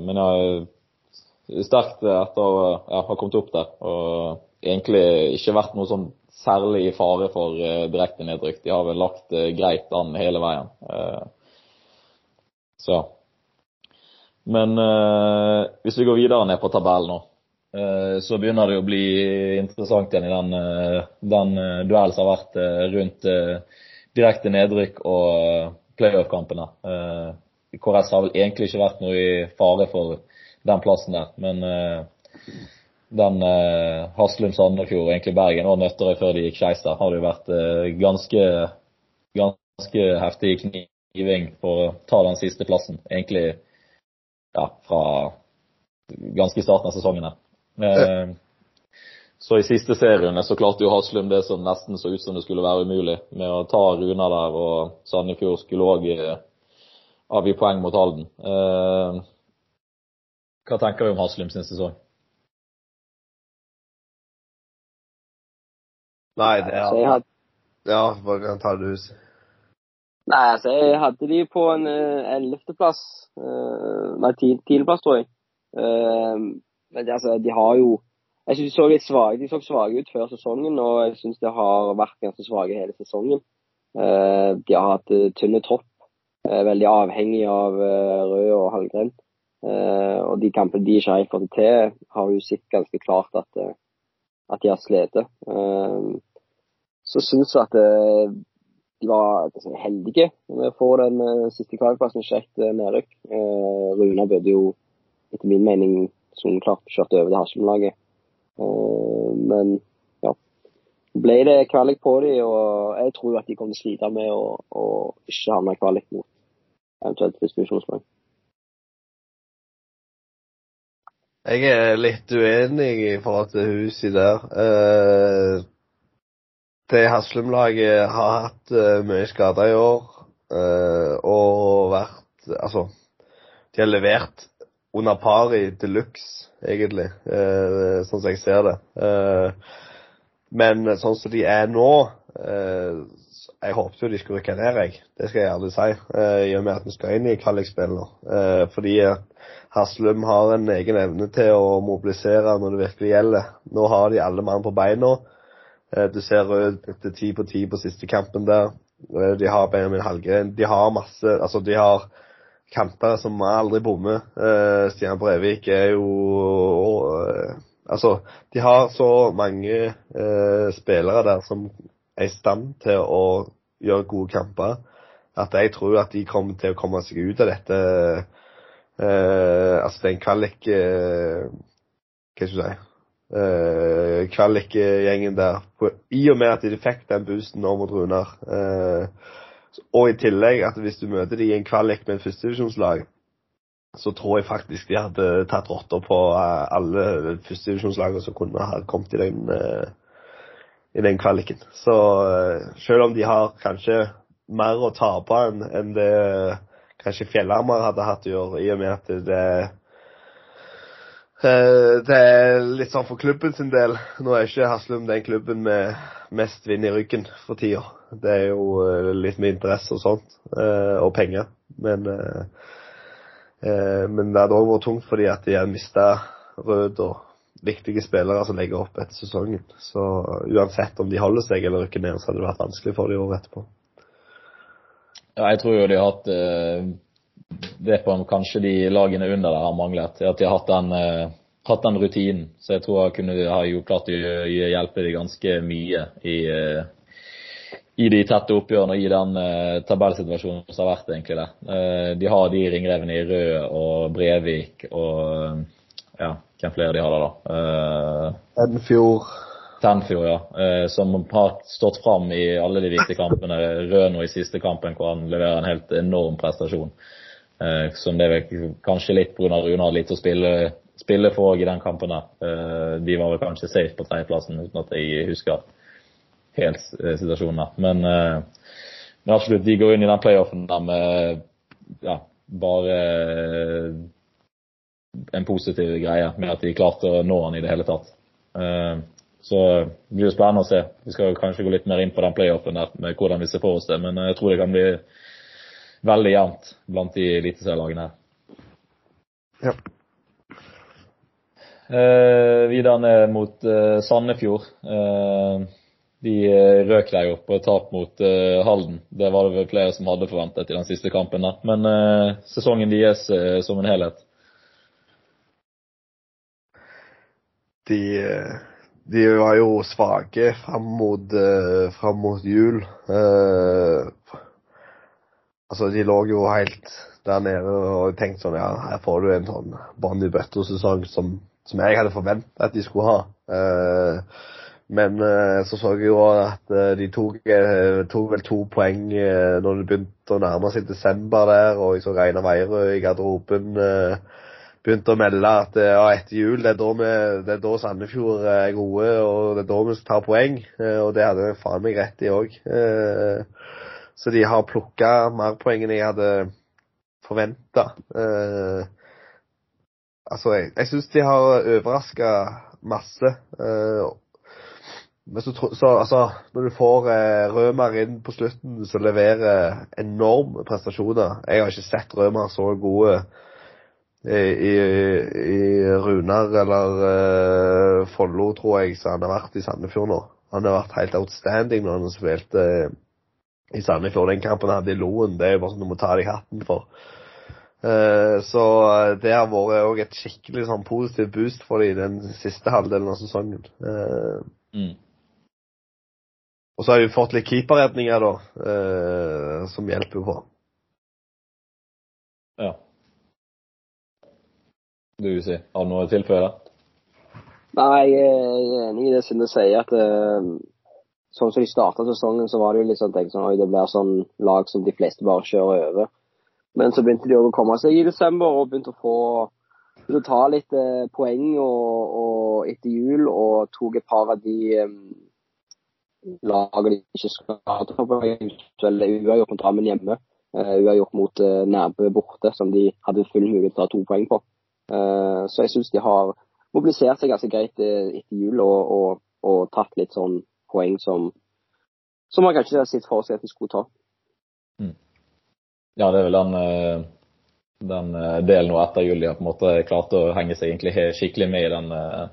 Men er sterkt etter å ja, ha kommet opp der. Og egentlig ikke vært noe sånn særlig i fare for uh, direkte nedrykk. De har vel lagt uh, greit an hele veien. Uh, så. Men hvis vi går videre ned på tabellen nå, så begynner det å bli interessant igjen i den, den duellen som har vært rundt direkte nedrykk og playoff-kampene. KRS har vel egentlig ikke vært noe i fare for den plassen der, men den eh, Haslum, Sandefjord egentlig Bergen og Nøtterøy før de gikk skeis der, har det jo vært eh, ganske, ganske heftig kniving for å ta den siste plassen. Egentlig ja, fra ganske starten av sesongen her. Eh, så i siste serierunde så klarte jo Haslum det som nesten så ut som det skulle være umulig, med å ta Runa der, og Sandefjord skulle òg eh, avgi poeng mot Halden. Eh, hva tenker du om Haslum sin sesong? Nei, det er hadde... Ja, bare kan ta det ut. Nei, altså jeg hadde de på en eh, ellevteplass. Uh, nei, tiendeplass, tror jeg. Uh, men altså, de har jo Jeg syns de så litt svake De så svake ut før sesongen, og jeg syns de har vært ganske svake hele sesongen. Uh, de har hatt tynne tropp. veldig avhengig av Rød og Hallgren. og de kampene de ikke har fått til, har jo sett ganske klart at, at de har slitt så syns jeg at eh, de var heldige med å få den uh, siste kvalplassen kjekt uh, nedrykk. Uh, Runa burde jo etter min mening soneklart kjørt over det Haslum-laget. Uh, men ja, ble det kvalik på dem, og jeg tror at de kommer til å slite med å ikke havne i kvalik mot eventuelt distribusjonslag. Jeg er litt uenig i forhold til huset der. Eh, det Haslum-laget har hatt eh, mye skader i år. Eh, og vært Altså, de har levert under par i de luxe, egentlig, eh, sånn som jeg ser det. Men sånn som de er nå Jeg håpet jo de skulle rykke ned, jeg. Det skal jeg ærlig si. I og med at vi skal inn i kvalikspill nå. fordi Haslum har en egen evne til å mobilisere når det virkelig gjelder. Nå har de alle mann på beina. Eh, du ser Rød etter ti på ti på siste kampen der. Eh, de har Benjamin Hallgren. De har masse Altså, de har kamper som aldri bommer. Stian Brevik er jo Altså, de har så mange eh, spillere der som er i stand til å gjøre gode kamper, at jeg tror at de kommer til å komme seg ut av dette. altså, det er en kvalik Hva skal jeg si uh, kvalikgjengen der. I og med at de fikk den boosten nå mot Runar. Uh, og i tillegg at hvis du møter dem i en kvalik med en førstedivisjonslag, så tror jeg faktisk de hadde tatt rotta på uh, alle førstedivisjonslagene som kunne ha kommet i den, i den kvaliken. Så selv om de har kanskje mer å tape enn en det kanskje Fjellhamar hadde hatt å gjøre, i og med at det Eh, det er litt sånn for klubben sin del. Nå er ikke Haslum den klubben med mest vind i ryggen for tida. Det er jo eh, litt med interesse og sånt, eh, og penger. Men, men det hadde òg vært tungt fordi at de har mista Rød og viktige spillere som legger opp etter sesongen. Så uansett om de holder seg eller rykker ned, så hadde det vært vanskelig for de året etterpå. Ja, jeg tror jo de har hatt det på kanskje de lagene under der har manglet. At de har hatt den, eh, hatt den rutinen. Så jeg tror jeg kunne ha gjort klart å hjelpe dem ganske mye i, uh, i de tette oppgjørene og i den uh, tabellsituasjonen som har vært egentlig der. de har de ringrevene i Rød og Brevik og ja, hvem flere de har der, da? Tenfjord. Tenfjord, ja. som har stått fram i alle de viktige kampene. Rød nå i siste kampen hvor han leverer en helt enorm prestasjon. Eh, som det er kanskje litt pga. Rune har litt å spille, spille for i den kampen. der. Eh, de var vel kanskje safe på tredjeplassen, uten at jeg husker helt eh, situasjonen. Men, eh, men, absolutt, de går inn i den playoffen der med ja, bare eh, en positiv greie med at de klarte å nå han i det hele tatt. Så det blir jo spennende å se. Vi skal kanskje gå litt mer inn på den playoffen der med hvordan vi ser for oss det. Men jeg tror det kan bli veldig jevnt blant de eliteserielagene her. Ja. Eh, videre ned mot eh, Sandefjord. Eh, de eh, røk der jo på et tap mot uh, Halden. Det var det vel flere som hadde forventet i den siste kampen. Da. Men uh, sesongen deres som en helhet? De, de var jo svake fram mot, fram mot jul. Altså, de lå jo helt der nede og tenkte sånn Ja, her får du en sånn Bonnie Butter-sesong som, som, jeg hadde forventa at de skulle ha. Uh, men uh, så så jeg jo at uh, de tok, tok, vel to poeng når det begynte å nærme seg desember der, og jeg så Reinar Veierød i garderoben begynte å melde at ja, etter jul det er da, vi, det er da Sandefjord er gode, og det er da vi tar poeng. og det hadde jeg faen meg rett i òg. Så de har plukka mer poeng enn jeg hadde forventa. Eh, altså, jeg, jeg syns de har overraska masse. Eh, men så, så, altså, når du får eh, Rømer inn på slutten som leverer enorme prestasjoner Jeg har ikke sett Rømer så gode i, i, i Runar eller eh, Follo, tror jeg, som han har vært i Sandefjord nå. Han har vært helt outstanding når han spilte i Sandefjord. Den kampen han hadde i Loen. Det er jo bare sånn du må ta deg hatten for. Eh, så det har vært òg et skikkelig sånn positivt boost for dem den siste halvdelen av sesongen. Uh, mm. Og så har vi fått litt keeperredninger, da, eh, som hjelper på. Ja. Du sier, har du noe å tilføye? Nei, jeg er enig i det Sinde sier, at sånn som de starta sesongen, så var det jo litt sånn tenkt sånn Oi, det blir sånn lag som de fleste bare kjører over. Men så begynte de òg å komme seg i desember og begynte å få begynte å ta litt eh, poeng og, og etter jul, og tok et par av de lagene de ikke skal ta poeng, eller uavgjort mot Drammen hjemme. Uh, uavgjort mot uh, Nærbø borte, som de hadde full mulighet til å ta to poeng på. Uh, så jeg syns de har mobilisert seg ganske greit etter jul og, og, og tatt litt sånn poeng som, som man kanskje har sett for seg at de skulle ta. Mm. Ja, det er vel den, eh, den eh, delen nå etter jul de har på en måte klart å henge seg skikkelig med i den eh,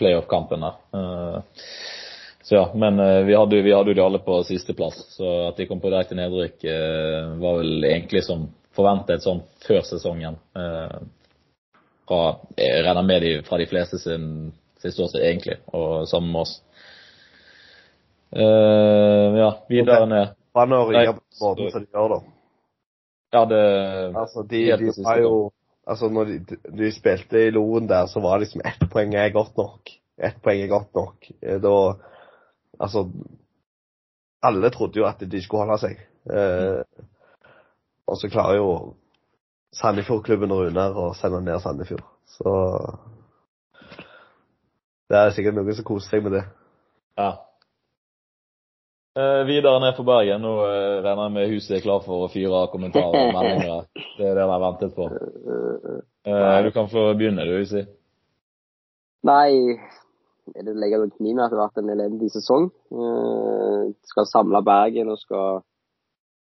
playoff-kampen der. Så ja, men vi hadde, vi hadde jo de alle på sisteplass, så at de kom på direkte nedrykk var vel egentlig som forventet sånn før sesongen. Fra, jeg regner med de fra de fleste sin, siste ståsted egentlig, og sammen med oss. Uh, ja, videre ned. Brann og Riga på måten som de gjør, da. Ja, det Altså, de, de var jo Altså, når de, de, spilte i Loen der, så var det liksom ett poeng er godt nok. Ett poeng er godt nok. Eh, da Altså Alle trodde jo at de skulle holde seg. Eh, og så klarer jo Sandefjord-klubben Runar å sende ned Sandefjord. Så det er sikkert noen som koser seg med det. Ja, Eh, videre ned for Bergen. Nå eh, regner jeg med huset er klar for å fyre av kommentarer og meldinger. (laughs) Det er det de har ventet på. Eh, du kan få begynne, du, Husi. Nei, det legger nok min at det har vært en elendig sesong. Eh, skal samle Bergen og skal,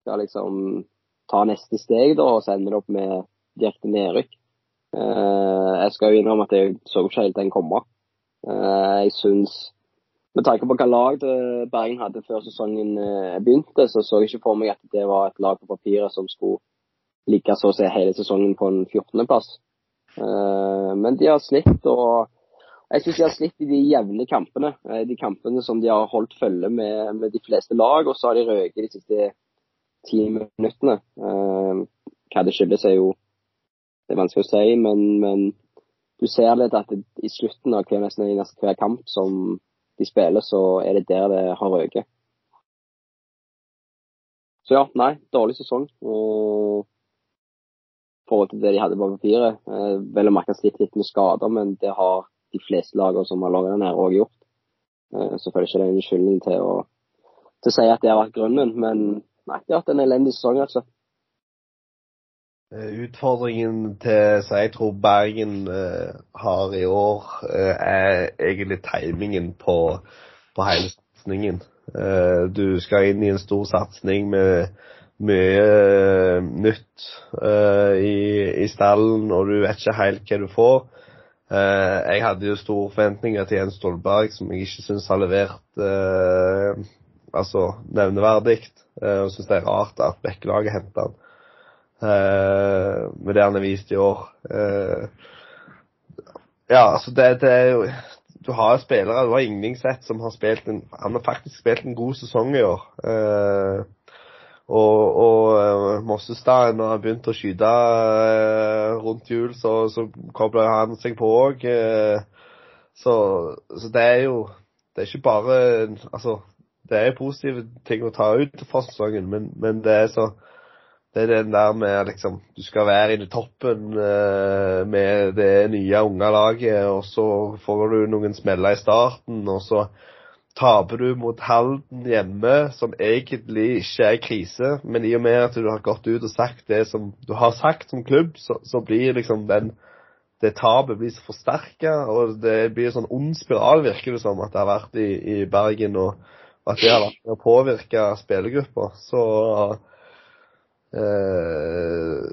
skal, liksom ta neste steg, da, og så ender det opp med direkte nedrykk. Eh, jeg skal jo innrømme at jeg så ikke helt den komme. Eh, jeg syns med tanke på hva lag Bergen hadde før sesongen eh, begynte, så så jeg ikke for meg at det var et lag på papiret som skulle ligge så å si hele sesongen på en 14.-plass. Eh, men de har slitt, og jeg syns de har slitt i de jevne kampene. Eh, de kampene som de har holdt følge med, med de fleste lag, og så har de røket de siste ti minuttene. Hva det skyldes, er jo det er vanskelig å si, men, men du ser litt at i slutten av hver, nesten nesten hver kamp som de spiller, så er det der det har røket. Så ja, nei, dårlig sesong. forhold til det de hadde på papiret. Eh, vel å merke slitt litt med skader, men det har de fleste lagene som har laget den her òg gjort. Eh, jeg ikke det er en unnskyldning til å, til å si at det har vært grunnen, men nei, de har hatt en elendig sesong, altså. Eh, utfordringen til som jeg tror Bergen uh, har i år, uh, er egentlig timingen på, på hele satsingen. Uh, du skal inn i en stor satsing med mye nytt i, i, stallen, og du vet ikke helt hva du får. Jeg hadde jo store forventninger til Jens Stolberg, som jeg ikke syns har levert altså nevneverdig. og syns det er rart at Bekkelaget henter han. Med det han har vist i år. Ja, altså det, det, er jo Du har spillere, du har Ingningseth som har spilt en Han har faktisk spilt en god sesong i år. Og, og Mossestad, når han begynte å skyte rundt jul, så, så kobla han seg på òg. Så, så, det er jo Det er ikke bare Altså, det er positive ting å ta ut for sesongen, men, men det er så det er den der med liksom Du skal være inne i toppen med det nye unge laget, og så får du noen smeller i starten, og så taper du mot Halden hjemme, som egentlig ikke er krise, men i og med at du har gått ut og sagt det som du har sagt som klubb, så, så blir liksom den det tapet blir så forsterka, og det blir en sånn ond spiral, virker det som, at det har vært i, i Bergen, og at det har vært med å påvirke spillergruppa. Så Uh,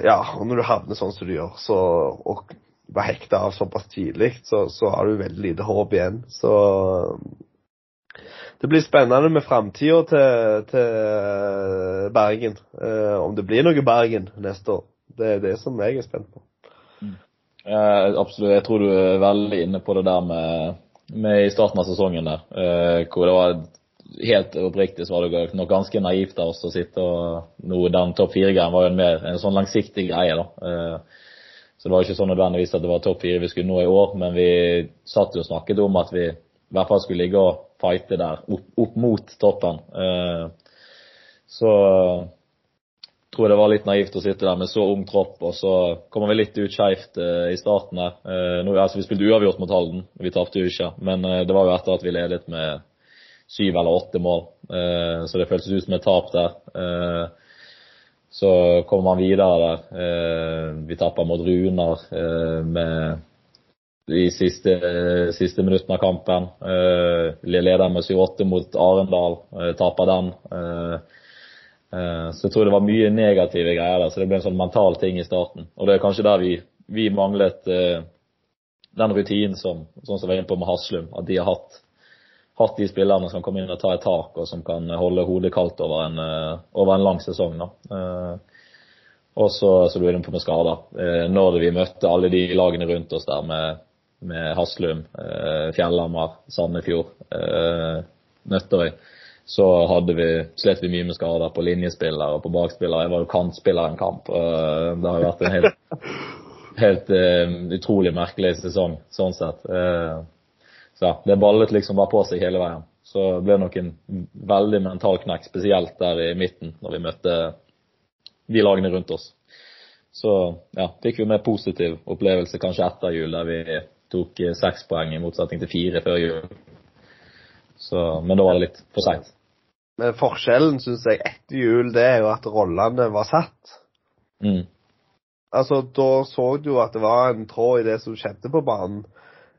ja, og når du havner sånn som du gjør, så, og var hekta av såpass tidlig, så, så, har du veldig lite håp igjen. Så det blir spennende med framtida til, til, Bergen. Eh, om det blir noe Bergen neste år. Det er det som jeg er spent på. Mm. Uh, absolutt. Jeg tror du er veldig inne på det der med, med i starten av sesongen der, eh, hvor det var helt oppriktig så var det nok ganske naivt av oss å sitte og nå Den topp fire-greien var jo en mer en sånn langsiktig greie, da. Eh, så det var ikke sånn nødvendigvis at det var topp fire vi skulle nå i år, men vi satt jo og snakket om at vi i hvert fall skulle ligge og fighte der, opp, opp mot toppen. Så så tror jeg det var litt naivt å sitte der med så ung tropp, og så kommer vi litt ut skeivt eh, i starten her. Nå, altså, vi spilte uavgjort mot Halden, vi tapte jo ikke, men det var jo etter at vi ledet med syv eller åtte mål. Eh, så det føltes ut som et tap der. Eh, så kommer man videre der. Eh, vi tapper mot Runar med de siste, siste minuttene av kampen. Leder med 7-8 mot Arendal, taper den. Så jeg tror det var mye negative greier der, så det ble en sånn mental ting i starten. Og det er kanskje der vi, vi manglet den rutinen som, sånn som vi var inne på med Haslum, at de har hatt hatt de spillerne som kommer inn og tar et tak, og som kan holde hodet kaldt over en, eh, over en lang sesong. Da. Eh, og så, så du er inne på med skader. Eh, når vi møtte alle de lagene rundt oss der med, med Haslum, Fjellhamar, Sandefjord, Nøtterøy, så hadde vi, slet vi mye med skader på linjespillere og på bakspillere. Jeg var jo kantspiller en kamp. Det har vært en helt, (laughs) helt utrolig merkelig sesong sånn sett. Så ja, det ballet liksom bare på seg hele veien. Så det ble nok en veldig mental knekk, spesielt der i midten, når vi møtte de lagene rundt oss. Så ja, fikk vi en mer positiv opplevelse kanskje etter jul, der vi tok seks poeng i motsetning til fire før jul. Så, men da var det litt for seint. Men forskjellen, syns jeg, etter jul, det er jo at rollene var satt. Mm. Altså, da så du at det var en tråd i det som skjedde på banen.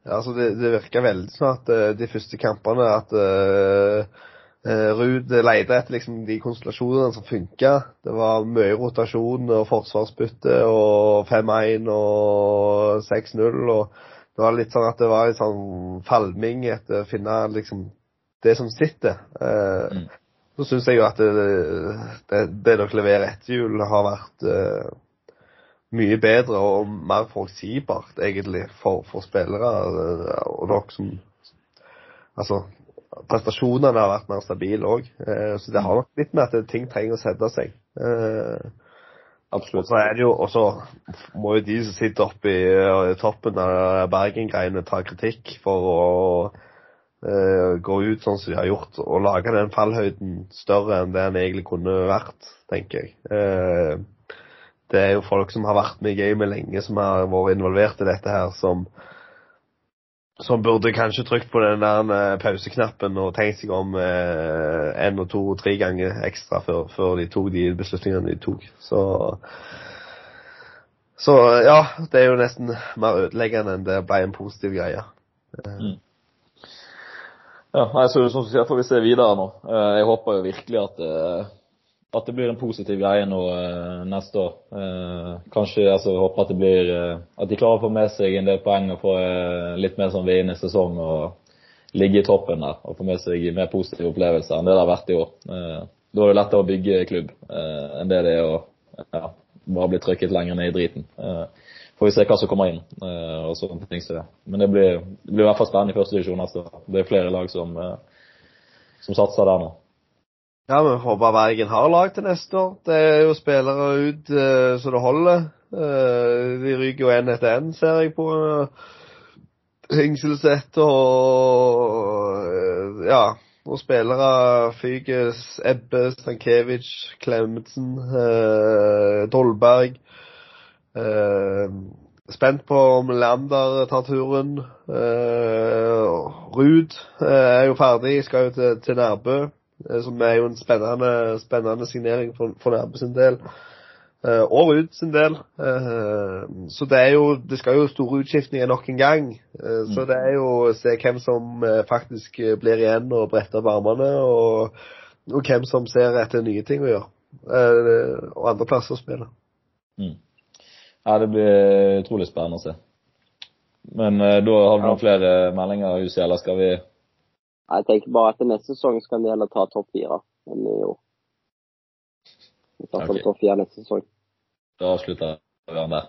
Altså, det, det virker veldig sånn at uh, de første kampene at uh, uh, Ruud leide etter liksom, de konstellasjonene som funka. Det var mye rotasjon og forsvarsbytte og 5-1 og 6-0. og Det var litt sånn at det var en sånn falming etter å finne liksom, det som sitter. Uh, mm. Så syns jeg jo at det, det, det dere leverer etter jul, har vært mye bedre og mer forutsigbart, egentlig, for, for spillere. Og dere som Altså, prestasjonene har vært mer stabile òg. Eh, så det har nok litt med at ting trenger å sette seg. Eh, Absolutt. Og så må jo de som sitter oppe i, toppen av Bergen-greiene, ta kritikk for å uh, gå ut sånn som de har gjort, og lage den fallhøyden større enn det den egentlig kunne vært, tenker jeg. Det er jo folk som har vært med i gamet lenge, som har vært involvert i dette her, som som burde kanskje trykt på den der eh, pauseknappen og tenkt seg om én eh, og to og tre ganger ekstra før, før, de tok de beslutningene de tok. Så Så ja, det er jo nesten mer ødeleggende enn det ble en positiv greie. Mm. Ja, så som du sier, får vi se videre nå. Eh, jeg håper jo virkelig at at det blir en positiv greie nå eh, neste år. Eh, kanskje altså, håper at det blir eh, at de klarer å få med seg en del poeng og få eh, litt mer sånn vinnende sesong og ligge i toppen der og få med seg mer positive opplevelser enn det det har vært i år. Eh, da er det lettere å bygge klubb eh, enn det det er å ja, bare bli trykket lenger ned i driten. får vi se hva som kommer inn og sånne ting som det. Men det blir, det blir i hvert fall spennende i første divisjon neste år. Det er flere lag som, som satser der nå. Ja, vi håper Bergen har lag til neste år. Det er jo spillere ut uh, så det holder. Uh, de ryker jo én etter én, ser jeg på uh, Hingselset og Ja. Og spillere fyker Ebbe, Stankiewicz, Klemetsen, uh, Dolberg. spent på om Lander tar turen. Ruud er jo ferdig, skal jo til, til Nærbø. Eh, som er jo en spennende, spennende signering for, for Nærbø sin del. Uh, og Ruud sin del. Uh, så det er jo Det skal jo store utskiftninger nok en gang. Uh, mm. Så det er jo å se hvem som faktisk blir igjen og bretter opp armene, og, og, hvem som ser etter nye ting å gjøre. og andre plasser å spille. Mm. Ja, det blir utrolig spennende å se. Men da har du noen flere meldinger, Jussi, eller skal vi jeg tenker bare at neste sesong skal de heller ta topp fire enn i år. Vi tar okay. topp fire neste sesong. Da avslutter vi den der.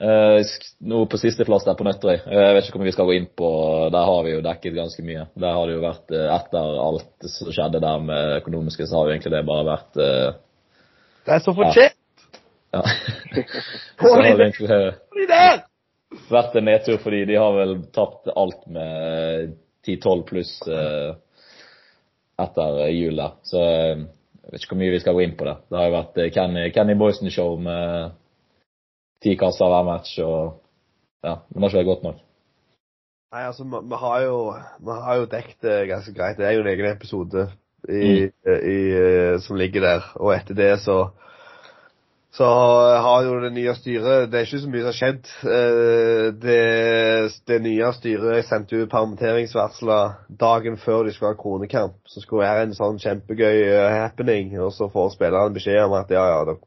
Eh, nå på sisteplass der på Nøtterøy. Eh, jeg vet ikke hvor mye vi skal gå inn på. Der har vi jo dekket ganske mye. Der har det jo vært eh, Etter alt som skjedde der med økonomiske, så har jo egentlig det bare vært Det er så fortjent! Ja. ja. (laughs) så har det egentlig vært en nedtur fordi de har vel tapt alt med 10-12 pluss eh, etter jul der. Så eh, jeg vet ikke hvor mye vi skal gå inn på det. Det har jo vært eh, Kenny, Kenny Boysen-show med ti kasser hver match, og ja, men det har ikke vært godt nok. Nei, altså, vi har jo, vi har jo dekket det ganske greit. Det er jo en egen episode i, mm. i, som ligger der. Og etter det så så har jo det nye styret Det er ikke så mye som har skjedd. Eh, det, det nye styret sendte ut permitteringsvarsler dagen før de skulle ha kronekamp. Så skulle være en sånn kjempegøy eh, happening, og så får spillerne beskjed om at ja, ja, dere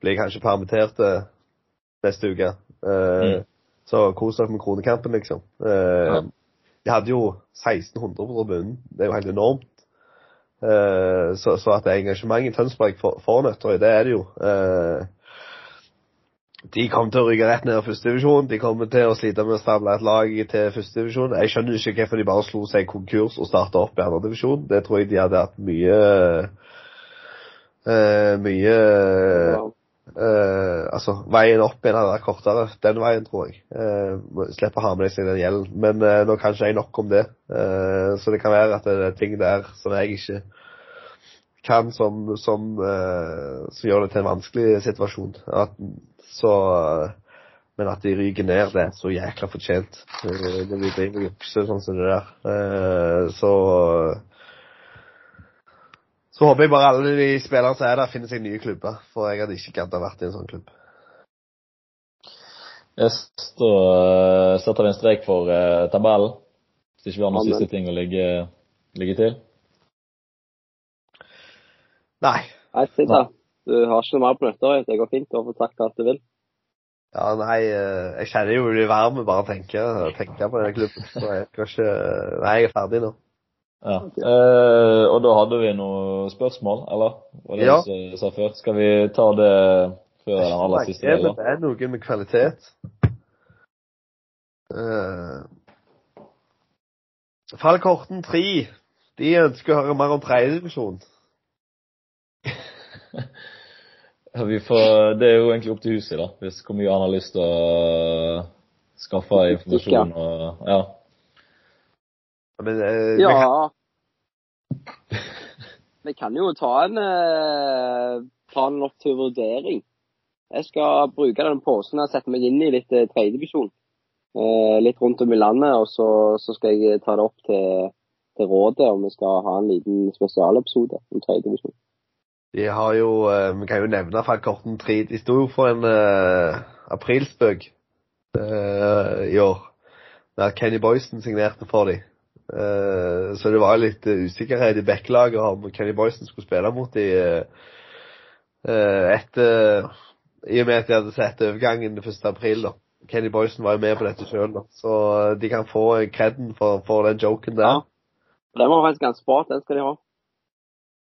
blir kanskje permittert neste uke. Eh, mm. Så kos dere med kronekampen, liksom. Ja. De hadde jo 1600 på tribunen. Det er jo helt enormt. Uh, så, så, at det engasjement i Tønsberg for, for Nøtterøy, det er det jo. Uh, de kommer til å rykke rett ned i førstedivisjon. De kommer til å slite med å stable et lag til førstedivisjon. Jeg skjønner ikke hvorfor de bare slo seg konkurs og starta opp i andredivisjon. Det tror jeg de hadde hatt mye uh, Mye Altså, veien opp igjen vært kortere den veien, tror jeg. Slipper å ha med seg den gjelden. Men nå kan ikke jeg nok om det. så det kan være at det er ting der som jeg ikke kan som, som, uh, som, gjør det til en vanskelig situasjon. At, så, uh, men at de ryker ned, det er så jækla fortjent. det blir vi driver og jukser sånn som det der. Uh, så så håper jeg bare alle de spillerne som er der, finner seg nye klubber. For jeg hadde ikke gadd å vært i en sånn klubb. Yes, da setter vi en strek for tabellen. Hvis ikke vi har noen siste ting å legge, legge til. Nei. Nei, Sita. Du har ikke noe mer på Nøtterøy. Det går fint. Du har fått sagt alt du vil. Ja, nei, eh, jeg kjenner jo det varme bare å tenke, tenke på den klubben. Så jeg skal ikke Nei, jeg er ferdig nå. Ja. Eh, og da hadde vi noen spørsmål, eller? Var det ja. du sa før? Skal vi ta det før den aller siste delen? Det er noe med kvalitet. Uh, Fallkorten 3. De ønsker å høre mer om tredjedivisjon. (laughs) Vi får, det er jo egentlig opp til huset, da. Hvis hvor mye han har lyst til å skaffe informasjon og Ja. Men, eh, ja. Vi kan jo ta en eh, ta den opp til vurdering. Jeg skal bruke den posen og sette meg inn i litt eh, tredjedivisjon. Eh, litt rundt om i landet, og så, så skal jeg ta det opp til, til rådet om vi skal ha en liten spesialepisode om tredjedivisjon. De har jo eh, Vi kan jo nevne fra Korten 3 De sto jo for en uh, aprilspøk uh, i år. Der Kenny Boysen signerte for dem. Uh, så det var litt usikkerhet i backlaget om Kenny Boysen skulle spille mot dem etter I og med at de hadde sett overgangen 1. april. da. Kenny Boysen var jo med på dette sjøl, så de kan få kreden for, for den joken der. Ja. Den var faktisk ganske bra. Den skal de ha.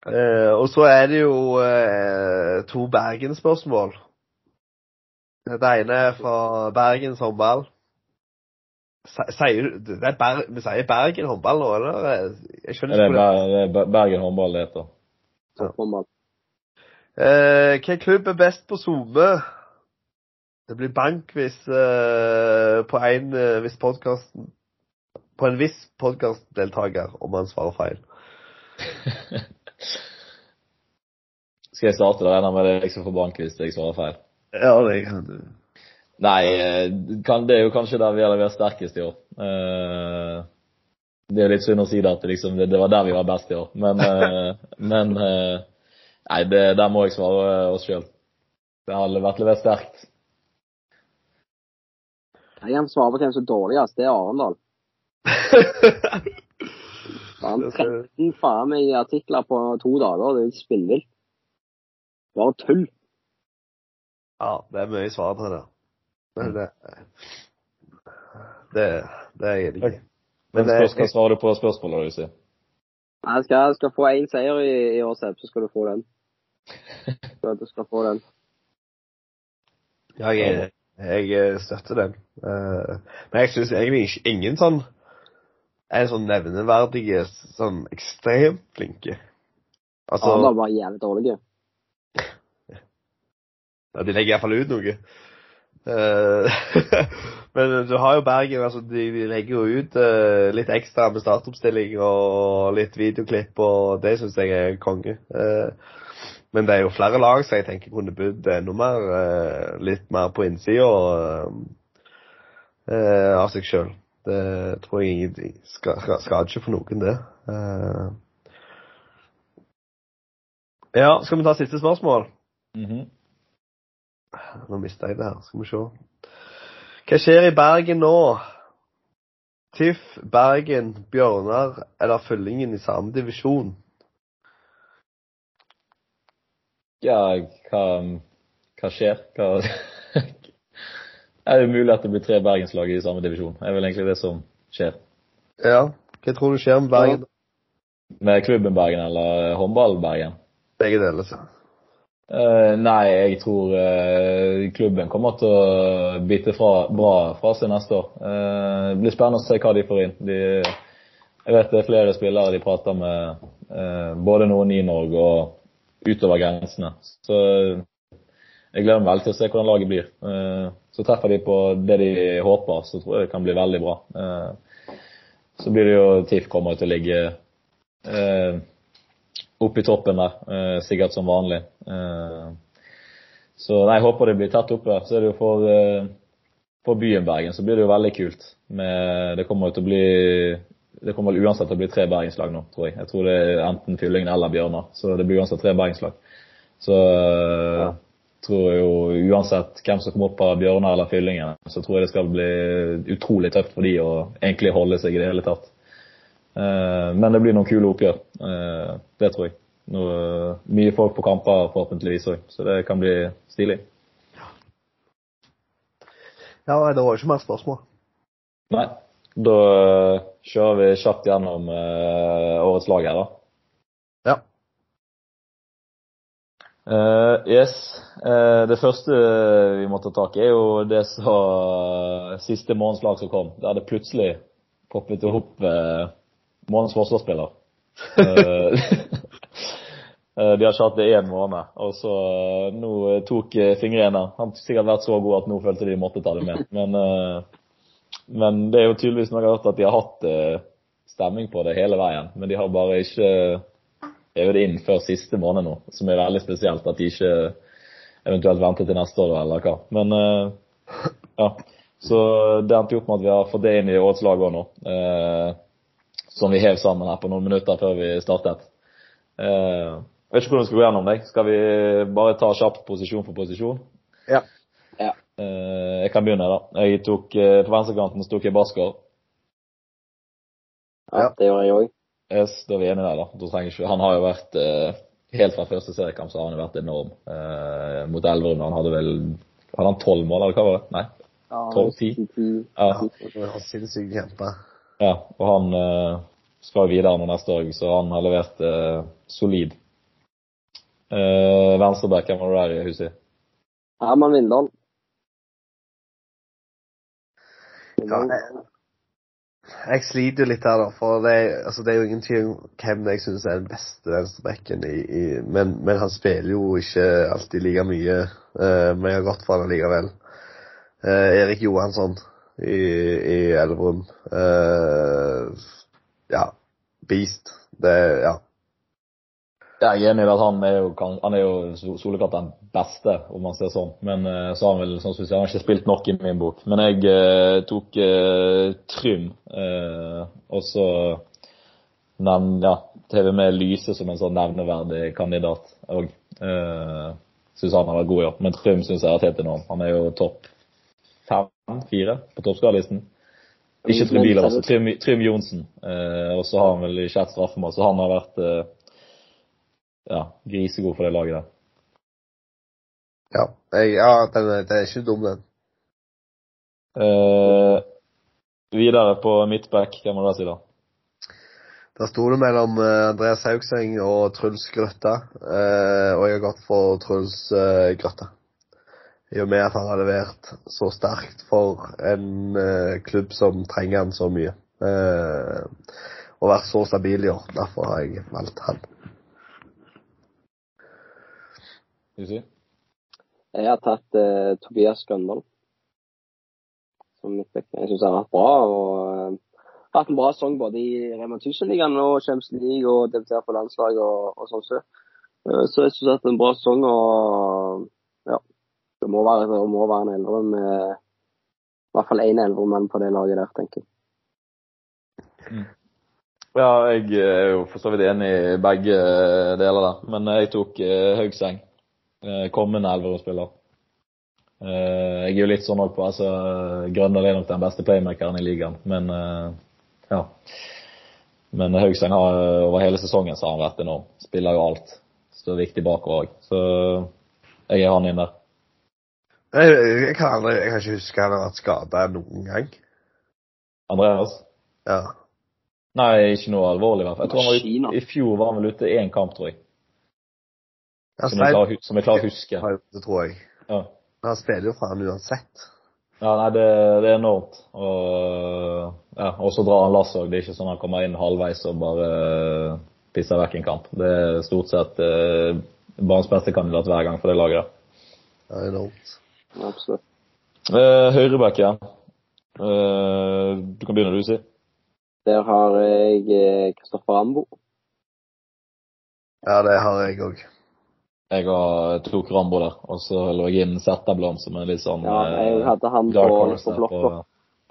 Eh, og så er det jo eh, to Bergen-spørsmål. Det ene er fra Bergens håndball. Sier du det er Ber Vi sier Bergen håndball nå, eller? Jeg skjønner ikke det. Er, det er Bergen håndball det heter. Ja. Eh, hvilken klubb er best på SoMe? Det blir bank hvis eh, på en uh, hvis podkasten På en viss podkastdeltaker, om han svarer feil. (laughs) Skal jeg starte? Da regner jeg med deg som får bank hvis jeg svarer feil. Ja, det kan du. Nei, eh, kan, det er jo kanskje der vi har levert sterkest i år. Eh, det er jo litt synd å si det, at liksom, det, det, var der vi var best i år. Men, uh, (laughs) men Nei, det, der må jeg svare oss sjøl. Det har vært levert sterkt. Jeg kan svare på hvem som er dårligst. Det er Arendal. (laughs) Han 13 faen meg artikler på to dager. Det er spinnvilt. Bare tull. Ja, det er mye svar på det. Men det Det, det er jeg enig i. Men hva skal svare du på spørsmålet, du sier? Jeg skal, skal få én seier i, i år, Seb, så skal du få den. Så du skal få den. Ja, jeg, jeg støtter den. Uh, men jeg syns egentlig ikke ingen sånn er sånn nevneverdige, sånn ekstremt flinke. Altså Alle var jævlig dårlige. Ja, de legger iallfall ut noe. Uh, (laughs) men du har jo Bergen, altså de, de legger jo ut uh, litt ekstra med startoppstilling og litt videoklipp, og det syns jeg er konge. Uh, men det er jo flere lag som jeg tenker kunne budd enda mer, litt mer på innsida av seg sjøl. Det tror jeg skal, skal, skal ikke for noen, det. ja, skal vi ta siste spørsmål? Mm -hmm. Nå mista jeg det her. Skal vi se. Hva skjer i Bergen nå? TIFF, Bergen, Bjørnar eller Fyllingen i samme divisjon? Ja, hva, hva skjer? Hva (laughs) Er det mulig at det blir tre bergenslag i samme divisjon? Det er vel egentlig det som skjer. Ja. Hva tror du skjer med Bergen? Med klubben Bergen eller håndball Bergen? Begge deler. så. Uh, nei, jeg tror uh, klubben kommer til å bite fra, bra fra seg neste år. Uh, det blir spennende å se hva de får inn. De, jeg vet det er flere spillere de prater med, både noen i Norge og utover grensene. Så jeg gleder meg veldig til å se hvordan laget blir. så treffer de på det de håper, så tror jeg det kan bli veldig bra. så blir det jo TIFF kommer til å ligge oppe i toppen der, eh, sikkert som vanlig. Eh, så nei, jeg håper det blir tett oppe. Så er det jo for, eh, for byen Bergen så blir det jo veldig kult. Med, det kommer jo til å bli det kommer vel uansett til å bli tre bergenslag nå, tror jeg. Jeg tror det er enten Fyllingen eller Bjørnar. Så det blir uansett tre bergenslag. Så ja. tror jeg jo uansett hvem som kommer opp av Bjørnar eller Fyllingen, så tror jeg det skal bli utrolig tøft for de å egentlig holde seg i det hele tatt. Eh, men det blir noen kule oppgjør. Eh, det tror jeg. Noe, mye folk på kamper forhåpentligvis òg, så det kan bli stilig. Ja, det var ikke mer spørsmål. Nei. Da eh, kjører vi kjapt gjennom årets lag her, da. Ja. Uh, yes. Uh, det første vi må ta tak i, er jo det som siste månedens lag som kom. Der det plutselig poppet opp uh, månedens forsvarsspiller. Eh, (laughs) eh, de har ikke hatt det én måned. Og så eh, nå tok fingrene Han har sikkert vært så god at nå følte de måtte ta det med. Men, men det er jo tydeligvis noe rart at de har hatt stemming på det hele veien. Men de har bare ikke øvd inn før siste måned nå, som er veldig spesielt. At de ikke eventuelt venter til neste år, eller hva. Men eh, ja. Så det endte jo opp med at vi har fått det inn i årets lag òg nå. Eh, som vi hev sammen her på noen minutter før vi startet. Eh, jeg vet ikke hvordan vi skal gå gjennom deg. Skal vi bare ta kjapt posisjon for posisjon? Ja. Ja. Eh, jeg kan begynne, da. Jeg tok, eh, På venstrekanten tok jeg Basker. Ja, det gjør jeg òg. Yes, da er vi enige der, da. da ikke, han har jo vært eh, Helt fra første seriekamp så har han jo vært enorm. Eh, mot Elverum han hadde vel Hadde han tolv mål, eller hva var det? Nei? Ja, 12-10. Ja. Det sinnssykt kjempe. ja. Og han eh, skal videre nå neste år, så han har levert eh, solid. Eh, Venstreback, hvem var det der i huset? Herman Vindal. Ja, jeg, jeg sliter jo litt her, da. For det, altså, det er jo ingen tvil om hvem jeg syns er den beste venstrebacken. Men, men han spiller jo ikke alltid like mye. Uh, men jeg har gått for han likevel. Uh, Erik Johansson i, i Elverum. Uh, ja. Beast. Det Ja. Jeg er enig i at han er jo, han er jo soleklart den beste, om man ser sånn. Men eh, så har han vel sånn som jeg, han har ikke spilt nok i min bok. Men jeg eh, tok eh, Trym, eh, og så nevn, ja, TV med Lyse som en sånn nevneverdig kandidat òg. Eh, syns han har vært god i år. Men Trym syns jeg vært helt enorm. Han er jo topp fem-fire på toppskårerlisten. Ikke Trym Bieler, altså Trym, Trym Johnsen. Eh, og så har han vel ikke ett straffemål, så han har vært eh, ja, grisegod for det laget der. Ja, jeg, ja den, er- den er ikke dum, den. Eh, videre på midtback, hvem må du si da? Der sto det mellom eh, Andreas Haugseng og Truls Grøtta, eh, og jeg har gått for Truls eh, Grøtta. I og med at han har levert så sterkt for en eh, klubb som trenger han så mye. Eh, og vært så stabil i år. Derfor har jeg valgt han. Skal vi si? Jeg har tatt eh, Tobias Grønvoll som midtback. Jeg syns han har vært bra. og uh, hatt en bra sesong både i Rema 1000-ligaen og Champions League og debutert på landslaget og, og sånn. Så, uh, så jeg syns det er en bra sesong. og ja, Det må være, det må være en eldre med i hvert fall én eldre mann på det laget der, tenker jeg. Ja, jeg er jo for så vidt enig i begge deler der. Men jeg tok eh, Haugseng. Eh, kommende Elverum-spiller. Eh, jeg er jo litt sånn òg på altså, Grønner er nok den beste playmakeren i ligaen, men eh, ja. Men Haugseng har over hele sesongen så har han vært enorm. Spiller jo alt. Står viktig bakover òg. Så jeg er han inn der. Jeg, jeg, kan aldri, jeg kan ikke huske han har vært skada noen gang. Andreas? Ja. Nei, ikke noe alvorlig i hvert fall. Jeg tror han var. I fjor var han vel ute én kamp, tror jeg. Som jeg klarer, som jeg klarer å huske. det tror jeg. Ja. Men han spiller jo fra han uansett. Ja, nei, det, det er enormt. Og, ja, og så drar han lass òg. Det er ikke sånn han kommer inn halvveis og bare eh, pisser vekk en kamp. Det er stort sett eh, banens beste kandidat hver gang for det laget. der. Er enormt. Absolutt. Eh, Høyreback igjen. Eh, du kan begynne, du, si. Der har jeg eh, Kristoffer Ambo. Ja, det har jeg òg. Jeg har, tok Rambo der, og så lå jeg inn Zetterblom som er litt sånn Ja, jeg eh, hadde han på, dark horse på blokka.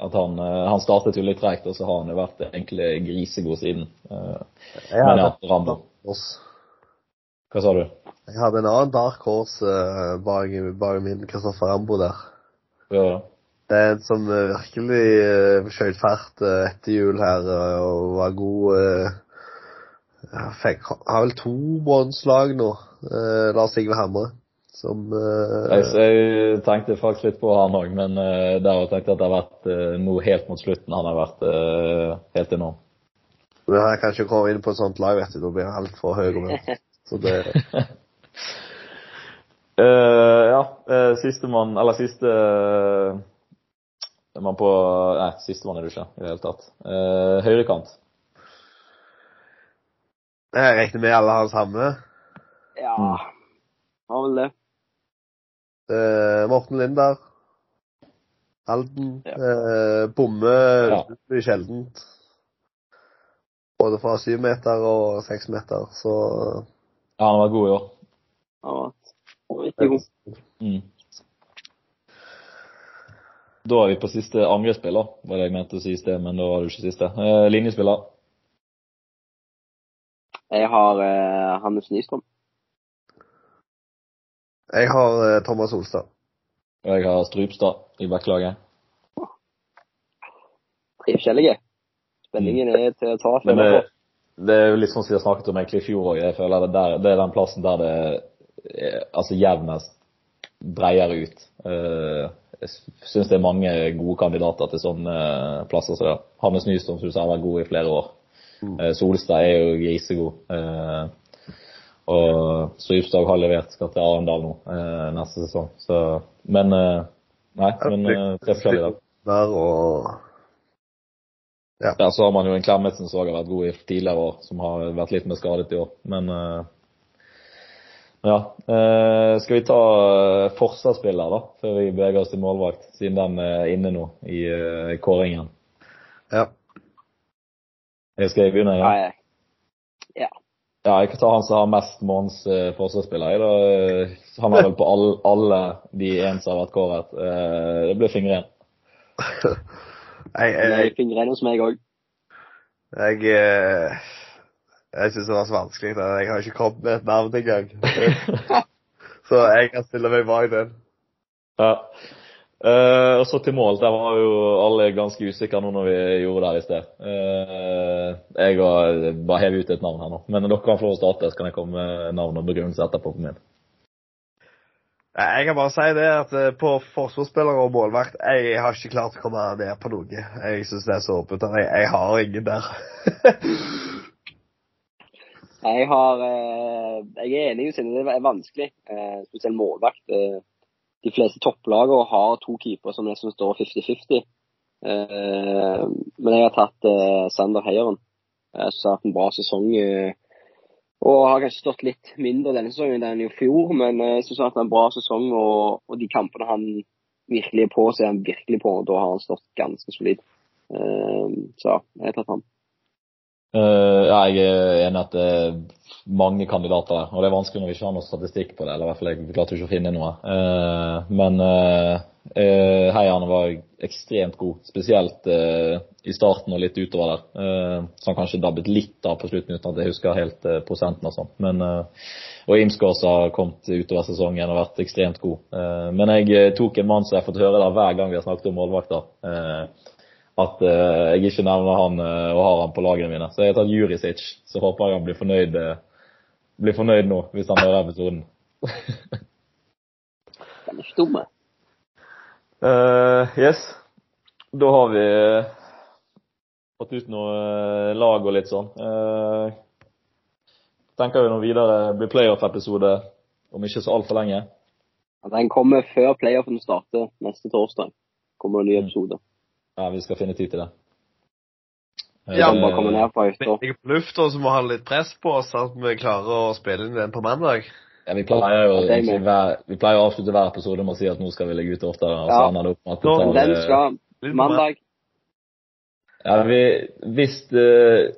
At han, eh, han startet jo litt treigt, og så har han jo vært egentlig grisegod siden. Eh, Jeg Men ja, Rambo. Hva sa du? jeg hadde en annen dark horse uh, bak, bak min Kristoffer Rambo der. Ja, Det er en som virkelig uh, skjøt fart uh, etter jul her og var god uh, fikk, Har vel to båndslag nå. eh, Lars Sigve Hamre. Som eh, Jeg, jeg tenkte faktisk litt på han òg, men eh, der tenkte jeg at det har vært eh, nå helt mot slutten han har vært eh, helt enorm. Men jeg kan ikke komme inn på et sånt lag, vet du. Da blir jeg altfor høy. og. Så det uh, (laughs) ja, uh, sistemann Eller siste uh, mann på Nei, sistemann er du ikke i det hele tatt. Uh, høyrekant. Jeg regner med alle har samme. Ja, Mm. har vel det. Uh, Morten Linder. Halden. Ja. Uh, bomme Ja. sjeldent. Både fra syv meter og seks meter, så Ja, han var god i år. Han var riktig god. Mm. Da er vi på siste angrepsspiller, var det jeg mente å si i sted, men da var det ikke siste. Uh, linjespiller. Jeg har uh, Hannes Nystrøm. Jeg har uh, Thomas Olstad. Og jeg har Strypstad i backlaget. Tre forskjellige. Spenningen er til å ta. Men det, det er jo litt sånn som vi har snakket om egentlig i fjor òg. Jeg føler det, der, det er den plassen der det er, altså jevnest breier ut. Eh, jeg syns det er mange gode kandidater til sånne plasser som det. Hannes Nystrøm syns jeg har vært god i flere år. Mm. Eh, Solstad er jo grisegod. Eh, og Strypstad har levert, skal til Arendal nå eh, neste sesong. Så, men Nei, men tre forskjellige der. Der og Ja, så har man jo en Klemetsen som har vært god i tidligere år, som har vært litt mer skadet i år. Men ja. Skal vi ta forsvarsspiller, da, før vi beveger oss til målvakt, siden den er inne nå i kåringen? Ja. Jeg skal jeg begynne? Ja. Nei, ja, jeg kan ta han som har mest måneds uh, forsvarsspiller. Jeg. Eh, Han er vel på all, alle de én som har vært kåret. Uh, det blir Fingren. (laughs) Jeg, jeg, jeg fingrer hos meg òg. jeg, uh, jeg syns det var så vanskelig. da. Jeg har ikke kommet med et navn engang. (laughs) Så jeg kan stille meg bak den. Ja. Eh, og så til mål. Der var jo alle ganske usikre nå når vi gjorde det her i sted. Uh, jeg har bare hevet ut et navn her nå. Men dere kan få lov å starte, så kan jeg komme med navn og begrunnelse etterpå på min. Jeg kan bare si det at eh, på forsvarsspiller og målvakt Jeg har ikke klart å komme ned på noe. Jeg syns det er så åpent. Jeg, jeg har ingen der. (laughs) Jeg har Jeg er enig i Synne, det er vanskelig. Eh, spesielt målvakt. De fleste topplagene har to keepere som nesten står 50-50. Eh, men jeg har tatt eh, Sander Heieren, eh, som har hatt en bra sesong. Eh, og har kanskje stått litt mindre denne sesongen enn i fjor, men eh, jeg syns han har hatt en bra sesong. Og, og de kampene han virkelig er på, så er han virkelig på. og Da har han stått ganske solid. Eh, så jeg har tatt han. Eh, jeg er enig at det er mange kandidater der. Og det er vanskelig når vi ikke har noe statistikk på det. Eller i hvert fall jeg klarte ikke å finne noe. Eh, men uh, Heian var ekstremt god. Spesielt eh, i starten og litt utover der. Eh, så han kanskje dabbet litt av på slutten uten at jeg husker helt eh, prosenten og sånn. Men eh, og Imskås har kommet utover sesongen og vært ekstremt god. Eh, men jeg eh, tok en mann som jeg har fått høre der hver gang vi har snakket om målvakter. At uh, jeg ikke nevner han uh, og har han på lagene mine. Så jeg har tatt Jurisic. Så håper jeg han blir fornøyd, uh, blir fornøyd nå, hvis han hører episoden. (laughs) Den er ikke dum. Eh, yes. Da har vi fått ut noe lag og litt sånn. Eh, tenker vi noe videre. Blir playoff-episode om ikke så altfor lenge. Den kommer før playoffen starter neste torsdag. Kommer det en ny Mm. Ja, vi skal finne tid til det. Ja, han bare Eh, ned på hytta. Jeg er på lufta, så må vi ha litt press på oss at vi klarer å spille inn den på mandag. Ja, vi pleier jo hver, vi pleier å avslutte hver episode med å si at nå skal vi legge ut oftere. Og så Ja. ender det opp med at det tar Den skal mandag. Ja, vi, hvis uh,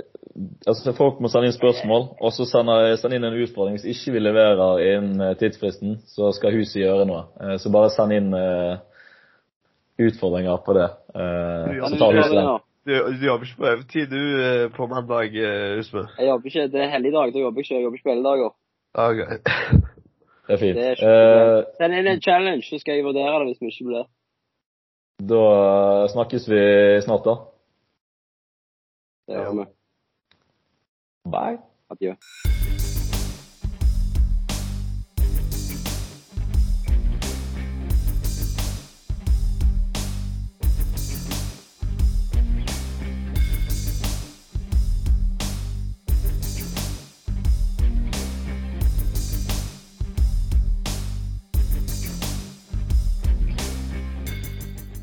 altså folk må sende inn spørsmål, og så sende, sende inn en utfordring. Hvis ikke vi leverer innen eh, tidsfristen, så skal huset gjøre noe. Eh, så bare send inn eh, utfordringer på det. Eh, Ja, så det tar. Du, du jobber ikke på overtid du eh, på mandag, eh, Usme? Jeg jobber ikke, Det er helligdag, da jobber jeg ikke. Jeg jobber ikke på helligdager. Okay. (laughs) Det er fint. Det er uh, Eh, Send inn en challenge, så skal jeg vurdere det hvis vi ikke blir. da snakkes vi snart, da. Det gjør vi. Bye. Adjø.